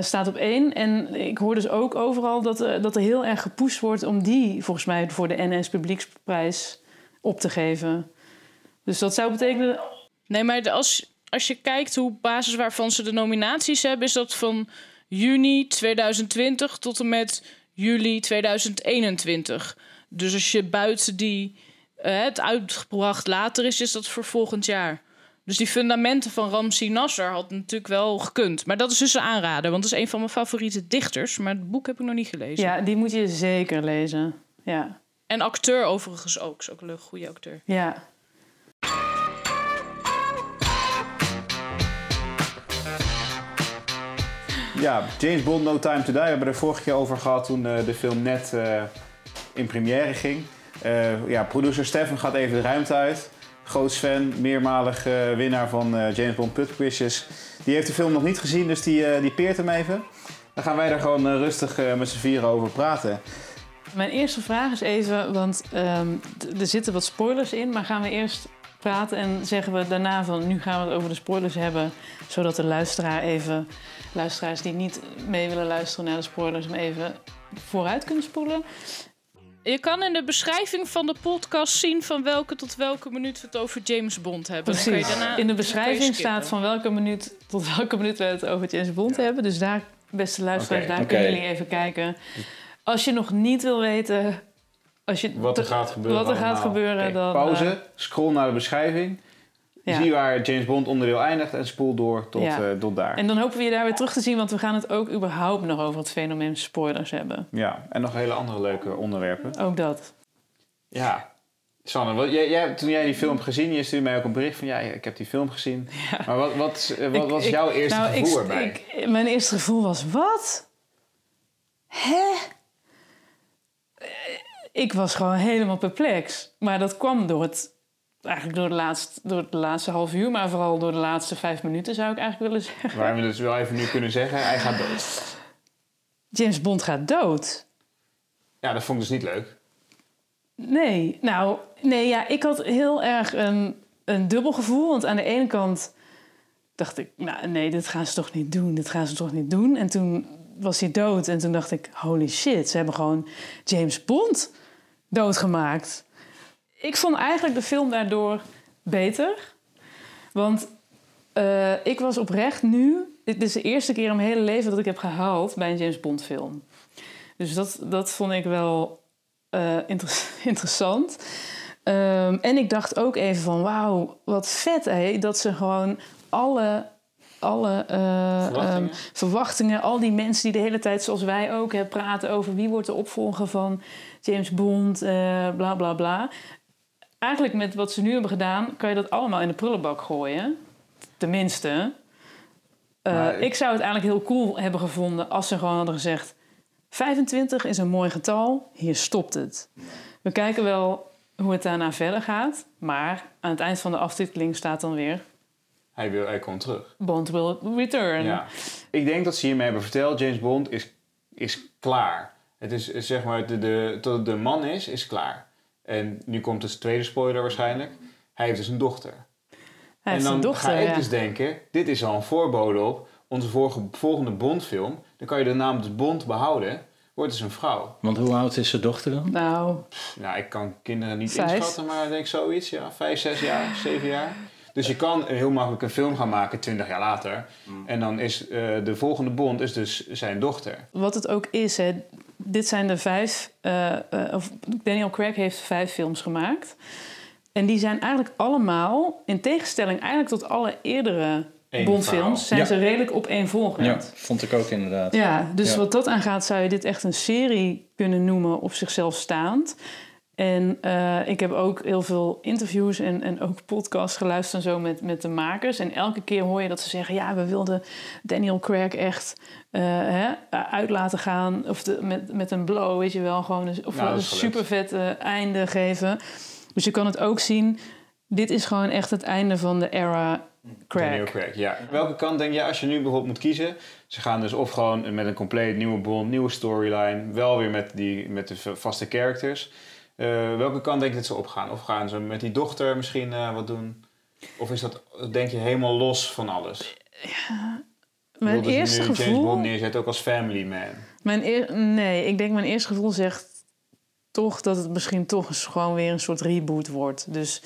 Speaker 2: staat op één. En ik hoor dus ook overal dat, dat er heel erg gepusht wordt om die volgens mij voor de NS Publieksprijs op te geven. Dus dat zou betekenen
Speaker 4: Nee, maar als, als je kijkt hoe basis waarvan ze de nominaties hebben, is dat van juni 2020 tot en met juli 2021. Dus als je buiten die uh, het uitgebracht later is, is dat voor volgend jaar. Dus die fundamenten van Ramsi Nasser had natuurlijk wel gekund. Maar dat is dus een aanrader, want dat is een van mijn favoriete dichters. Maar het boek heb ik nog niet gelezen.
Speaker 2: Ja, die moet je zeker lezen. Ja.
Speaker 4: En acteur overigens ook. Is ook een goede acteur.
Speaker 2: Ja.
Speaker 1: Ja, James Bond No Time To Die. We hebben er vorige keer over gehad toen uh, de film net uh, in première ging. Uh, ja, producer Stefan gaat even de ruimte uit. Groot fan, meermalig winnaar van James Bond Put Quizzes. Die heeft de film nog niet gezien, dus die, die peert hem even. Dan gaan wij daar gewoon rustig met z'n vieren over praten.
Speaker 2: Mijn eerste vraag is even, want um, er zitten wat spoilers in, maar gaan we eerst praten en zeggen we daarna van nu gaan we het over de spoilers hebben, zodat de luisteraar even, luisteraars die niet mee willen luisteren naar de spoilers, hem even vooruit kunnen spoelen.
Speaker 4: Je kan in de beschrijving van de podcast zien van welke tot welke minuut we het over James Bond hebben.
Speaker 2: Precies. Daarna, in de beschrijving staat van welke minuut tot welke minuut we het over James Bond ja. hebben. Dus daar, beste luisteraars, okay. daar okay. kunnen jullie even kijken. Als je nog niet wil weten als je
Speaker 1: wat er gaat gebeuren.
Speaker 2: Wat er gaat gebeuren
Speaker 1: okay.
Speaker 2: dan,
Speaker 1: Pauze, uh, scroll naar de beschrijving.
Speaker 2: Ja.
Speaker 1: Zie waar James Bond onderdeel eindigt en spoel door tot,
Speaker 2: Ja.
Speaker 1: eh, tot daar.
Speaker 2: En dan hopen we je daar weer terug te zien, want we gaan het ook überhaupt nog over het fenomeen spoilers hebben.
Speaker 1: Ja, en nog hele andere leuke onderwerpen.
Speaker 2: Ook dat.
Speaker 1: Ja. Sanne, wat, jij, jij, toen jij die film hebt gezien, je stuurde mij ook een bericht van... ja, ik heb die film gezien. Maar wat, wat, eh, wat
Speaker 2: Ik-
Speaker 1: was
Speaker 2: ik-
Speaker 1: jouw eerste
Speaker 2: nou,
Speaker 1: gevoel
Speaker 2: ik,
Speaker 1: erbij?
Speaker 2: ik- mijn eerste gevoel was, wat? Hè? Ik was gewoon helemaal perplex. Maar dat kwam door het... Eigenlijk door, de laatste, door het laatste half uur, maar vooral door de laatste vijf minuten zou ik eigenlijk willen zeggen.
Speaker 1: Waar we dus wel even nu kunnen zeggen, hij gaat dood.
Speaker 2: James Bond gaat dood.
Speaker 1: Ja, dat vond ik dus niet leuk.
Speaker 2: Nee, nou, nee, ja, ik had heel erg een, een dubbel gevoel. Want aan de ene kant dacht ik, nou nee, dit gaan ze toch niet doen, dit gaan ze toch niet doen. En toen was hij dood en toen dacht ik, holy shit, ze hebben gewoon James Bond doodgemaakt. Ik vond eigenlijk de film daardoor beter. Want eh, ik was oprecht nu, dit is de eerste keer in mijn hele leven dat ik heb gehuild bij een James Bond film. Dus dat, dat vond ik wel eh, inter- interessant. Ehm, en ik dacht ook even van, wauw, wat vet hé, dat ze gewoon alle, alle eh,
Speaker 1: Verwachtingen?
Speaker 2: ehm, verwachtingen, al die mensen die de hele tijd, zoals wij ook, hè, praten over wie wordt de opvolger van James Bond, eh, bla bla bla. Eigenlijk met wat ze nu hebben gedaan, kan je dat allemaal in de prullenbak gooien. Tenminste. Eh,
Speaker 1: Maar-
Speaker 2: ik zou het eigenlijk heel cool hebben gevonden als ze gewoon hadden gezegd: 25 is een mooi getal, hier stopt het. We kijken wel hoe het daarna verder gaat, maar aan het eind van de aftiteling staat dan weer:
Speaker 1: Hij, wil, hij komt terug.
Speaker 2: Bond will return.
Speaker 1: Ja. Ik denk dat ze hiermee hebben verteld, James Bond is, is klaar. Het is zeg maar, de, de, tot het de man is, is klaar. En nu komt dus de tweede spoiler waarschijnlijk. Hij heeft dus een dochter.
Speaker 2: Hij heeft
Speaker 1: en dan
Speaker 2: een dochter.
Speaker 1: ga ik
Speaker 2: ja.
Speaker 1: dus denken, dit is al een voorbode op onze vorige, volgende Bond-film. Dan kan je de naam dus Bond behouden. Wordt dus een vrouw.
Speaker 3: Want hoe oud is zijn dochter dan?
Speaker 2: Nou,
Speaker 1: Nou, ik kan kinderen niet
Speaker 2: Vijf.
Speaker 1: inschatten, maar ik denk zoiets. Ja, vijf, zes jaar, zeven jaar. Dus je kan heel makkelijk een film gaan maken, twintig jaar later. En dan is eh, de volgende Bond is dus zijn dochter.
Speaker 2: wat het ook is, hè, dit zijn de vijf. eh, eh, of Daniel Craig heeft vijf films gemaakt. En die zijn eigenlijk allemaal, in tegenstelling eigenlijk tot alle eerdere
Speaker 1: Eén
Speaker 2: Bondfilms, zijn
Speaker 3: Ja.
Speaker 2: ze redelijk opeenvolgend.
Speaker 3: Ja, vond ik ook inderdaad.
Speaker 2: Ja, dus
Speaker 3: Ja.
Speaker 2: wat dat aangaat zou je dit echt een serie kunnen noemen op zichzelf staand. En eh, ik heb ook heel veel interviews en, en ook podcasts geluisterd en zo met, met de makers. En elke keer hoor je dat ze zeggen... ja, we wilden Daniel Craig echt eh, hè, uit laten gaan. Of de, met, met een blow, weet je wel. Gewoon een, of
Speaker 1: Nou,
Speaker 2: een super vet einde geven. Dus je kan het ook zien... dit is gewoon echt het einde van de era Craig.
Speaker 1: Daniel Craig, ja. Welke kant denk je als je nu bijvoorbeeld moet kiezen? Ze gaan dus of gewoon met een compleet nieuwe Bond, nieuwe storyline. Wel weer met, die, met de vaste characters. Eh, welke kant denk je dat ze opgaan? Of gaan ze met die dochter misschien eh, wat doen? Of is dat, denk je, helemaal los van alles?
Speaker 2: Mijn
Speaker 1: Wilden ze
Speaker 2: eerste
Speaker 1: nu James
Speaker 2: gevoel...
Speaker 1: Bond neerzetten ook als family man?
Speaker 2: Mijn eer- nee, ik denk mijn eerste gevoel zegt toch dat het misschien toch eens gewoon weer een soort reboot wordt. Dus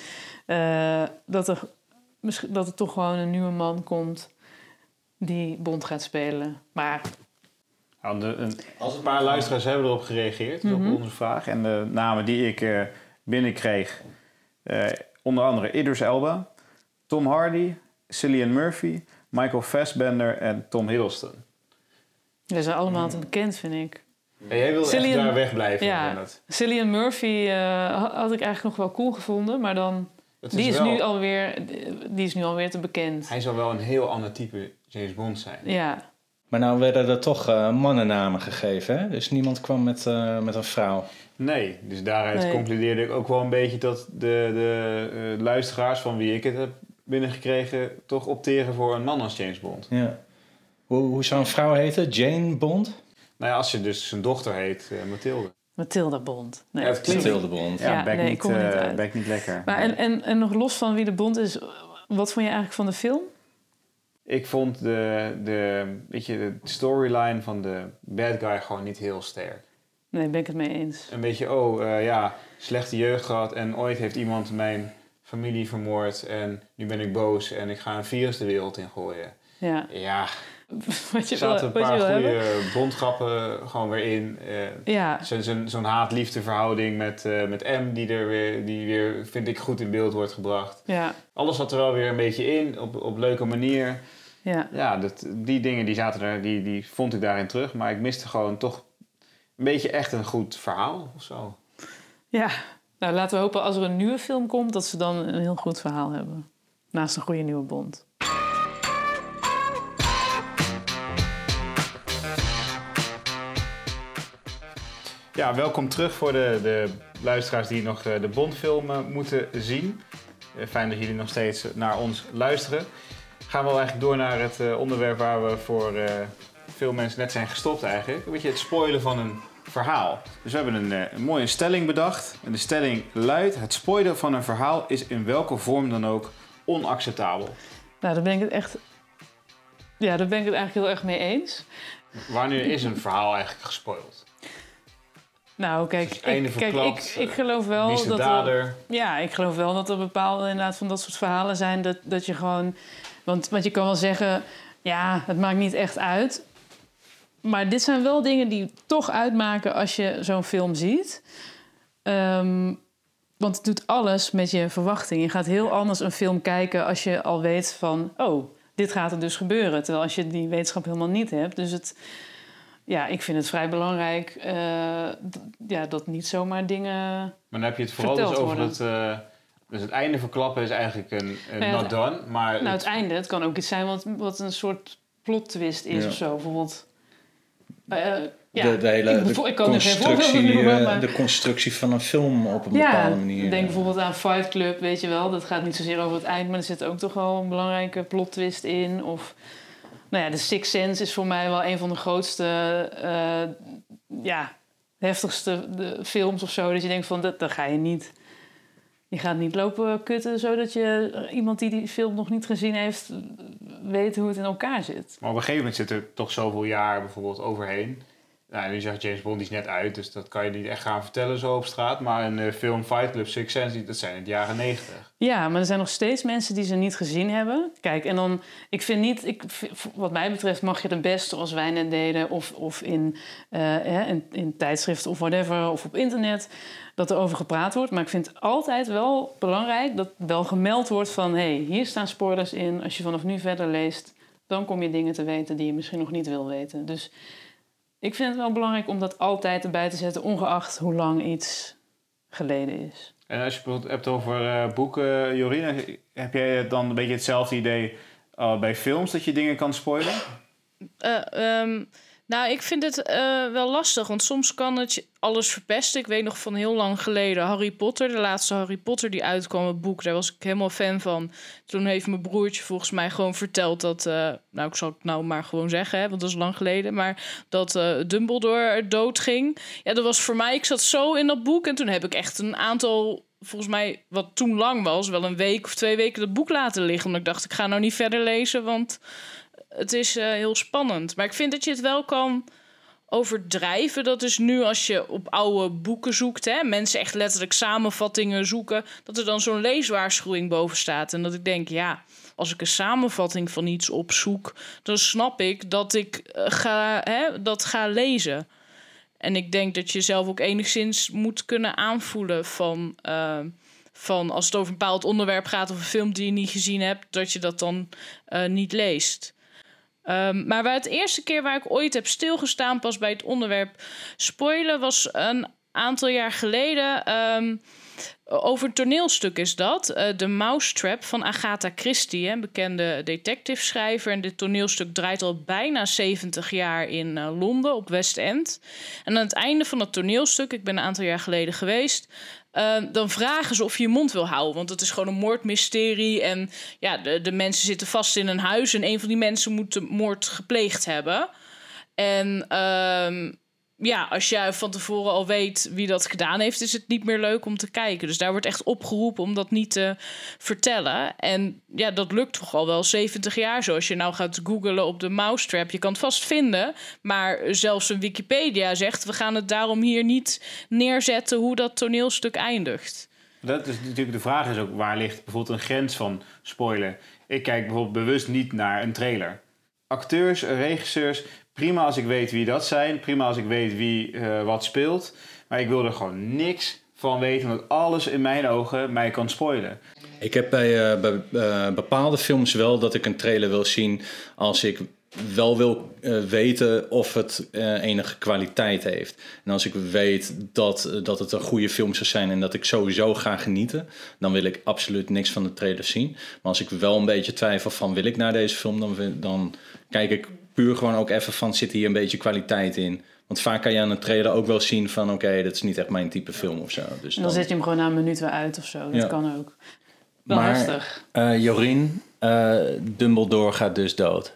Speaker 2: eh, dat, er, misschien, dat er toch gewoon een nieuwe man komt die Bond gaat spelen. Maar
Speaker 1: Nou, de- een, een paar luisteraars hebben erop gereageerd,
Speaker 2: Mhm.
Speaker 1: op onze vraag. En de namen die ik eh, binnenkreeg, eh, onder andere Idris Elba, Tom Hardy, Cillian Murphy, Michael Fassbender en Tom Hiddleston.
Speaker 2: die zijn allemaal te bekend, vind ik.
Speaker 1: En jij wilde
Speaker 2: Cillian-
Speaker 1: echt daar wegblijven.
Speaker 2: Ja. Cillian Murphy eh, ha- had ik eigenlijk nog wel cool gevonden, maar dan...
Speaker 1: Het
Speaker 2: Die is,
Speaker 1: wel-
Speaker 2: nu alweer, die is nu alweer te bekend.
Speaker 1: Hij zal wel een heel ander type James Bond zijn.
Speaker 2: Ja,
Speaker 3: Maar nou werden er toch eh, mannennamen gegeven, hè? Dus niemand kwam met, eh, met een vrouw.
Speaker 1: Nee, dus daaruit
Speaker 2: Nee.
Speaker 1: concludeerde ik ook wel een beetje dat de, de eh, luisteraars van wie ik het heb binnengekregen... toch opteren voor een man als James Bond.
Speaker 3: Ja. Hoe, hoe zou een vrouw heten? Jane Bond?
Speaker 1: Nou ja, als je dus zijn dochter heet, Mathilde.
Speaker 2: Mathilda Bond. Nee.
Speaker 1: Ja, het klinkt-
Speaker 3: Mathilde Bond.
Speaker 1: Ja,
Speaker 2: Ja,
Speaker 1: bek,
Speaker 2: nee, ik
Speaker 1: niet,
Speaker 2: niet
Speaker 1: lekker.
Speaker 2: Maar en, en, en nog los van wie de Bond is, wat vond je eigenlijk van de film?
Speaker 1: Ik vond de, de, weet je, de storyline van de bad guy gewoon niet heel sterk.
Speaker 2: Nee, ben ik het mee eens.
Speaker 1: Een beetje, oh eh, ja, slechte jeugd gehad en ooit heeft iemand mijn familie vermoord en nu ben ik boos en ik ga een virus de wereld in gooien.
Speaker 2: Ja.
Speaker 1: Ja,
Speaker 2: wat je
Speaker 1: Er zaten een paar goede bondgrappen gewoon weer in. Eh,
Speaker 2: Ja,
Speaker 1: zo- Zo'n zo'n haat-liefde verhouding met, eh, met M, die er weer, die weer, vind ik, goed in beeld wordt gebracht.
Speaker 2: ja,
Speaker 1: Alles zat er wel weer een beetje in, op, op leuke manier.
Speaker 2: Ja.
Speaker 1: Ja, dat, die dingen die zaten er, die, die vond ik daarin terug. Maar ik miste gewoon toch een beetje echt een goed verhaal of zo.
Speaker 2: Ja, nou laten we hopen als er een nieuwe film komt... dat ze dan een heel goed verhaal hebben. Naast een goede nieuwe Bond.
Speaker 1: Ja, welkom terug voor de, de luisteraars die nog eh, de Bondfilm eh, moeten zien. Eh, Fijn dat jullie nog steeds naar ons luisteren. Gaan we wel eigenlijk door naar het eh, onderwerp waar we voor eh, veel mensen net zijn gestopt eigenlijk. Een beetje het spoilen van een verhaal. Dus we hebben een, eh, een mooie stelling bedacht. En de stelling luidt, het spoilen van een verhaal is in welke vorm dan ook onacceptabel.
Speaker 2: Nou, daar ben ik het echt... Ja, daar ben ik het eigenlijk heel erg mee eens.
Speaker 1: Wanneer is een verhaal eigenlijk gespoild?
Speaker 2: Nou, kijk,
Speaker 1: einde
Speaker 2: ik, kijk ik, ik geloof wel dat er, ja, ik geloof wel dat er bepaalde inderdaad van dat soort verhalen zijn dat, dat je gewoon, want, want je kan wel zeggen, ja, het maakt niet echt uit, maar dit zijn wel dingen die toch uitmaken als je zo'n film ziet, Ehm, want het doet alles met je verwachting. Je gaat heel anders een film kijken als je al weet van, oh, dit gaat er dus gebeuren, terwijl als je die wetenschap helemaal niet hebt, dus het ja, ik vind het vrij belangrijk eh, ja, dat niet zomaar dingen.
Speaker 1: Maar dan heb je het vooral dus over
Speaker 2: worden.
Speaker 1: het... eh, dus het einde verklappen is eigenlijk een, een
Speaker 2: Nou ja,
Speaker 1: not done. Maar
Speaker 2: Nou,
Speaker 1: het-
Speaker 2: het einde, het kan ook iets zijn wat, wat een soort plot twist is
Speaker 3: Ja.
Speaker 2: of zo. Bijvoorbeeld. eh, ja,
Speaker 3: de, de hele
Speaker 2: ik,
Speaker 3: de
Speaker 2: bevo- ik kan er
Speaker 3: constructie,
Speaker 2: noemen,
Speaker 3: eh,
Speaker 2: maar...
Speaker 3: de constructie van een film op een
Speaker 2: ja,
Speaker 3: bepaalde manier.
Speaker 2: denk
Speaker 3: eh.
Speaker 2: bijvoorbeeld aan Fight Club, weet je wel. Dat gaat niet zozeer over het eind, maar er zit ook toch wel een belangrijke plot twist in. Of, nou ja, The Sixth Sense is voor mij wel een van de grootste, eh, ja, heftigste de, films of zo. Dat je denkt van, dat, dat ga je niet... Je gaat niet lopen kutten zodat je iemand die die film nog niet gezien heeft... weet hoe het in elkaar zit.
Speaker 1: Maar op een gegeven moment zit er toch zoveel jaar bijvoorbeeld overheen. Nou, nu zegt James Bond is net uit, dus dat kan je niet echt gaan vertellen zo op straat. Maar een eh, film Fight Club Six Sense, dat zijn in de jaren negentig.
Speaker 2: Ja, maar er zijn nog steeds mensen die ze niet gezien hebben. Kijk, en dan, ik vind niet, ik, wat mij betreft mag je het best zoals wij net deden, of, of in, eh, in, in tijdschriften of whatever, of op internet, dat er over gepraat wordt. Maar ik vind altijd wel belangrijk dat wel gemeld wordt van, hé, hey, hier staan spoilers in. Als je vanaf nu verder leest, dan kom je dingen te weten die je misschien nog niet wil weten. Dus ik vind het wel belangrijk om dat altijd erbij te zetten, ongeacht hoe lang iets geleden is.
Speaker 1: En als je het bijvoorbeeld hebt over eh, boeken, Jorine, heb jij dan een beetje hetzelfde idee eh, bij films dat je dingen kan spoilen?
Speaker 4: Eh, ehm, nou, ik vind het eh, wel lastig, want soms kan het alles verpesten. Ik weet nog van heel lang geleden Harry Potter, de laatste Harry Potter die uitkwam, het boek, daar was ik helemaal fan van. Toen heeft mijn broertje volgens mij gewoon verteld dat, eh, nou, ik zal het nou maar gewoon zeggen, hè, want dat is lang geleden, maar dat eh, Dumbledore doodging. Ja, dat was voor mij, ik zat zo in dat boek en toen heb ik echt een aantal volgens mij, wat toen lang was, wel een week of twee weken dat boek laten liggen. Omdat ik dacht, ik ga nou niet verder lezen, want het is eh, heel spannend. Maar ik vind dat je het wel kan overdrijven. Dat is nu als je op oude boeken zoekt, hè, mensen echt letterlijk samenvattingen zoeken, dat er dan zo'n leeswaarschuwing boven staat. En dat ik denk, ja, als ik een samenvatting van iets opzoek, dan snap ik dat ik eh, ga, hè, dat ga lezen. En ik denk dat je zelf ook enigszins moet kunnen aanvoelen van, eh, van als het over een bepaald onderwerp gaat of een film die je niet gezien hebt, dat je dat dan niet leest. Um, maar waar het eerste keer waar ik ooit heb stilgestaan, pas bij het onderwerp spoilen, was een aantal jaar geleden. Um, over een toneelstuk is dat. The Mousetrap van Agatha Christie, een bekende detective-schrijver. En dit toneelstuk draait al bijna 70 jaar in uh, Londen op West End. En aan het einde van het toneelstuk, ik ben een aantal jaar geleden geweest. Uh, dan vragen ze of je je mond wil houden. Want het is gewoon een moordmysterie. En ja, de, de mensen zitten vast in een huis. En een van die mensen moet de moord gepleegd hebben. En uh, ja, als jij van tevoren al weet wie dat gedaan heeft, is het niet meer leuk om te kijken. Dus daar wordt echt opgeroepen om dat niet te vertellen. En ja, dat lukt toch al wel 70 jaar zo. Als je nou gaat googlen op de mousetrap, je kan het vast vinden. Maar zelfs een Wikipedia zegt, we gaan het daarom hier niet neerzetten hoe dat toneelstuk eindigt.
Speaker 1: Dat is natuurlijk de vraag is ook, waar ligt bijvoorbeeld een grens van spoiler? Ik kijk bijvoorbeeld bewust niet naar een trailer. acteurs, regisseurs, prima als ik weet wie dat zijn. Prima als ik weet wie eh, wat speelt. Maar ik wil er gewoon niks van weten, want alles in mijn ogen mij kan spoilen.
Speaker 3: Ik heb bij, eh, bij eh, bepaalde films wel dat ik een trailer wil zien als ik wel wil weten of het enige kwaliteit heeft. En als ik weet dat, dat het een goede film zou zijn en dat ik sowieso ga genieten, dan wil ik absoluut niks van de trailer zien. Maar als ik wel een beetje twijfel van wil ik naar deze film, dan, dan kijk ik puur gewoon ook even van zit hier een beetje kwaliteit in. Want vaak kan je aan een trailer ook wel zien van oké, dat is niet echt mijn type film of zo. Dus
Speaker 2: En dan zet je hem gewoon na een minuut weer uit of zo. Dat
Speaker 3: Ja.
Speaker 2: kan ook. Wel
Speaker 3: Maar-
Speaker 2: heftig.
Speaker 3: Eh, Jorien, eh, Dumbledore gaat dus dood.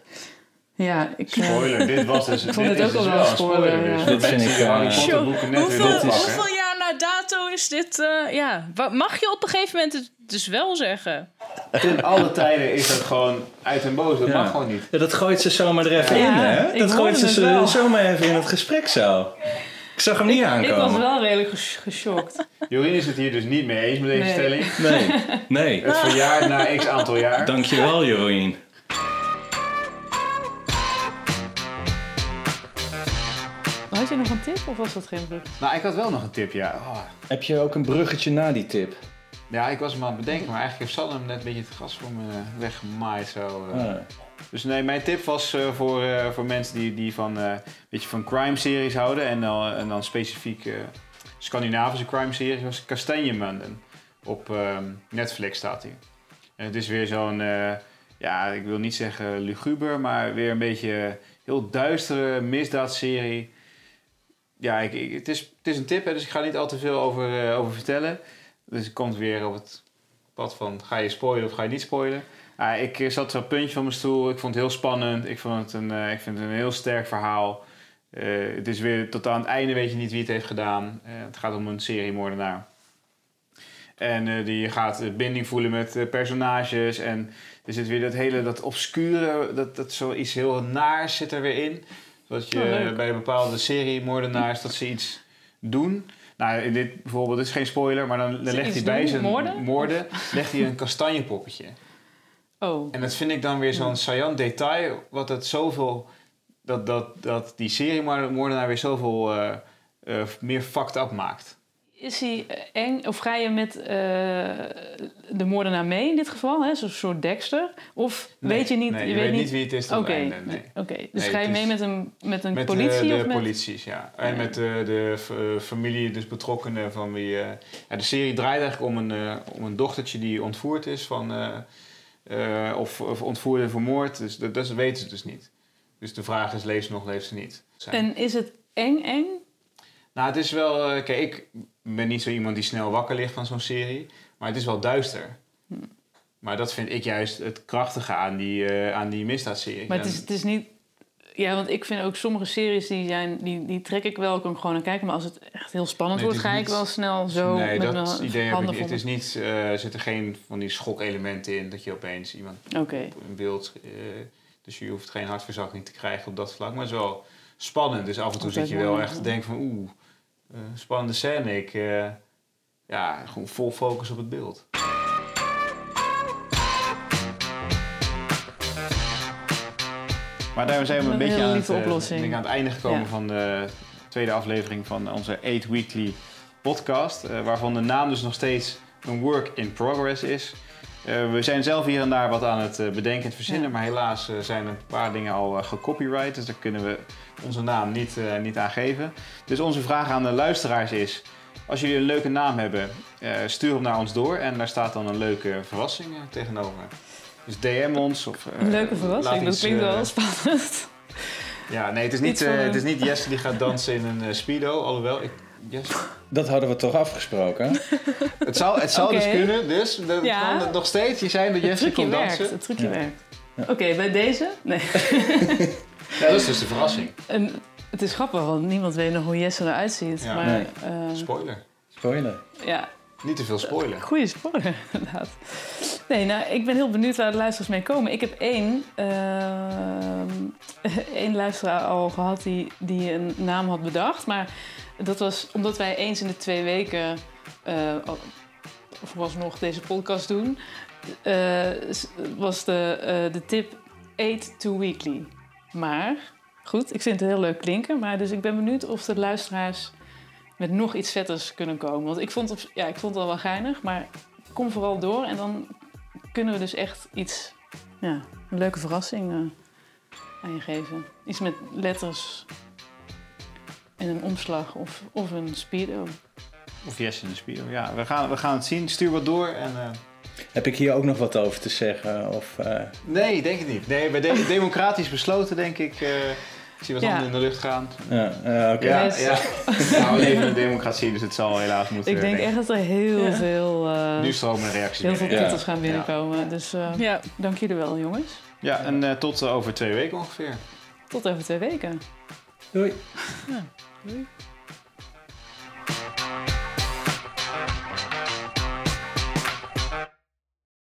Speaker 2: Ja, ik... eh,
Speaker 1: Spoiler, dit was dus,
Speaker 2: Ik vond
Speaker 1: dit
Speaker 2: ook
Speaker 1: dus
Speaker 2: al wel
Speaker 1: een
Speaker 2: spoiler,
Speaker 1: dus
Speaker 2: ja.
Speaker 3: Dit vind ik,
Speaker 1: die Harry Potter
Speaker 4: Sjoe,
Speaker 1: boeken net weer
Speaker 4: hoeveel, jaar na dato is dit? eh, ja, mag je op een gegeven moment het dus wel zeggen?
Speaker 1: Ten alle tijden is dat gewoon uit en boos. Dat
Speaker 3: Ja.
Speaker 1: mag gewoon niet.
Speaker 3: Ja, dat gooit ze zomaar er even
Speaker 2: Ja,
Speaker 3: in, hè?
Speaker 2: ik
Speaker 3: Dat gooit ze
Speaker 2: wel.
Speaker 3: zomaar even in het gesprek zo. Ik zag hem niet
Speaker 2: ik
Speaker 3: aankomen.
Speaker 2: was wel redelijk ges- geschokt.
Speaker 1: Jorien is het hier dus niet mee eens met deze
Speaker 2: Nee.
Speaker 1: stelling.
Speaker 3: Nee, nee.
Speaker 1: Het verjaart na x aantal jaar.
Speaker 3: Dankjewel, Jorien.
Speaker 2: Had je nog een tip of was dat geen brug?
Speaker 1: Nou, ik had wel nog een tip, ja. Oh.
Speaker 3: Heb je ook een bruggetje na die tip?
Speaker 1: Ja, ik was hem aan het bedenken, maar eigenlijk heeft Sanne hem net een beetje het gas voor me weggemaaid. Zo. eh. Dus nee, mijn tip was eh, voor, eh, voor mensen die, die van, eh beetje van crime-series houden. En dan, en dan specifiek Scandinavische crime-series, was Kastanjemanden. Op ehm, Netflix staat hij. En het is weer zo'n, ja, ik wil niet zeggen luguber, maar weer een beetje heel duistere misdaadserie. Ja, ik, ik- het, is, het is een tip, hè, dus ik ga niet al te veel over, over vertellen. Dus het komt weer op het pad van, ga je spoilen of ga je niet spoilen? Ja, ik eh, zat zo op het puntje van mijn stoel. Ik vond het heel spannend. Ik, vond het een, eh, ik vind het een heel sterk verhaal. Eh, het is weer tot aan het einde weet je niet wie het heeft gedaan. Het gaat om een seriemoordenaar. En die gaat binding voelen met personages. En er zit weer dat hele, dat obscure, dat, dat zoiets heel naars zit er weer in. Zoals je
Speaker 2: Oh,
Speaker 1: bij bepaalde seriemoordenaars, dat ze iets doen. Nou, in dit bijvoorbeeld, dit is geen spoiler, maar dan, legt hij bij zijn
Speaker 2: Moorden?
Speaker 1: moorden, legt hij een kastanjepoppetje.
Speaker 2: Oh.
Speaker 1: En dat vind ik dan weer zo'n saillant detail, wat het zoveel, dat, dat, dat die seriemoordenaar weer zoveel eh, eh, meer fucked up maakt.
Speaker 2: Is hij eh, eng? Of ga je met eh, de moordenaar mee in dit geval? hè? Zo'n soort Dexter? Of
Speaker 1: Nee,
Speaker 2: weet je niet...
Speaker 1: nee, je, weet niet wie het is
Speaker 2: Oké,
Speaker 1: einde. Nee.
Speaker 2: oké. dus
Speaker 1: Nee,
Speaker 2: ga je mee met een, met een
Speaker 1: Met
Speaker 2: politie?
Speaker 1: de, de
Speaker 2: of met...
Speaker 1: polities, ja. En
Speaker 2: Ja.
Speaker 1: met de, de eh, familie, dus betrokkenen van wie... eh, ja, de serie draait eigenlijk om een, eh, om een dochtertje die ontvoerd is van... eh, eh, of, of ontvoerd en vermoord. Dus dat, dat weten ze dus niet. Dus de vraag is, leeft ze nog, leeft ze niet? Zijn.
Speaker 2: En is het eng, eng?
Speaker 1: Nou, het is wel... eh, kijk, ik ben niet zo iemand die snel wakker ligt van zo'n serie. Maar het is wel duister.
Speaker 2: Hm.
Speaker 1: Maar dat vind ik juist het krachtige aan die, eh aan die misdaadserie.
Speaker 2: Maar het is, het is niet... Ja, want ik vind ook sommige series die zijn, die, die trek ik wel, kan ik gewoon naar kijken. Maar als het echt heel spannend
Speaker 1: Nee,
Speaker 2: wordt, ga ik wel snel zo
Speaker 1: nee,
Speaker 2: met
Speaker 1: dat
Speaker 2: mijn
Speaker 1: idee heb ik. Het is niet, eh, er zitten geen van die schokelementen in dat je opeens iemand op een beeld. eh, dus je hoeft geen hartverzakking te krijgen op dat vlak. Maar het is wel spannend. Dus af en toe zit je wel echt te denken van oeh, eh, spannende scène. Ik, eh, ja, gewoon vol focus op het beeld. Maar daar zijn we een
Speaker 2: Een
Speaker 1: beetje
Speaker 2: hele
Speaker 1: aan het, eh,
Speaker 2: oplossing.
Speaker 1: denk ik aan het einde gekomen
Speaker 2: Ja.
Speaker 1: van de tweede aflevering van onze 8 Weekly podcast. eh, waarvan de naam dus nog steeds een work in progress is. Eh, we zijn zelf hier en daar wat aan het eh, bedenken en verzinnen.
Speaker 2: Ja.
Speaker 1: Maar helaas eh, zijn een paar dingen al gecopyright. Dus daar kunnen we onze naam niet, niet aan geven. Dus onze vraag aan de luisteraars is... Als jullie een leuke naam hebben, stuur hem naar ons door. En daar staat dan een leuke verrassing tegenover. Dus DM ons. Of,
Speaker 2: Een leuke verrassing, dat
Speaker 1: iets,
Speaker 2: klinkt wel spannend.
Speaker 1: Ja, nee, het is niet, het is niet Jesse die gaat dansen in een speedo. Alhoewel, ik, Jesse,
Speaker 3: Dat hadden we toch afgesproken?
Speaker 1: het zou, het zou dus kunnen. Dus dat
Speaker 2: Ja.
Speaker 1: kan het nog steeds. Je zei dat Jesse
Speaker 2: trucje
Speaker 1: kon
Speaker 2: werkt,
Speaker 1: dansen.
Speaker 2: het trucje
Speaker 3: Ja.
Speaker 2: werkt. Oké, bij deze? Nee.
Speaker 1: Ja, dat is dus de verrassing.
Speaker 2: En het is grappig, want niemand weet nog hoe Jesse eruit ziet.
Speaker 1: Ja.
Speaker 2: maar
Speaker 3: Nee.
Speaker 2: eh,
Speaker 1: Spoiler.
Speaker 3: Spoiler.
Speaker 2: ja,
Speaker 1: Niet te veel spoiler.
Speaker 2: goede spoiler inderdaad. Nee, nou, ik ben heel benieuwd waar de luisteraars mee komen. Ik heb één, ehm, één luisteraar al gehad die, die een naam had bedacht. Maar dat was omdat wij eens in de twee weken, eh vooralsnog deze podcast doen, eh, was de, eh, de tip Eat to Weekly. Maar goed, ik vind het heel leuk klinken. Maar dus ik ben benieuwd of de luisteraars met nog iets vetters kunnen komen. Want ik vond, het, ja, ik vond het al wel geinig, maar kom vooral door. En dan kunnen we dus echt iets, ja, een leuke verrassing aan je geven. Iets met letters en een omslag of, of een speedo.
Speaker 1: Of yes in de speedo. Ja, we gaan, we gaan het zien. Stuur wat door en... Uh...
Speaker 3: Heb ik hier ook nog wat over te zeggen? Of, uh...
Speaker 1: Nee, denk ik niet. Nee, bij de democratisch besloten denk ik... Ik zie wat ja. handen in de lucht gaan.
Speaker 3: Ja, uh, oké.
Speaker 1: Ja, ja. nou, we leven in een democratie, dus het zal helaas moeten.
Speaker 2: Ik denk echt dat er heel veel... Uh,
Speaker 1: nu stromen reacties
Speaker 2: Heel veel titels gaan binnenkomen. Dus uh, ja. dank jullie wel, jongens.
Speaker 1: Ja, en tot over twee weken ongeveer.
Speaker 2: Tot over twee weken.
Speaker 3: Doei.
Speaker 2: Doei.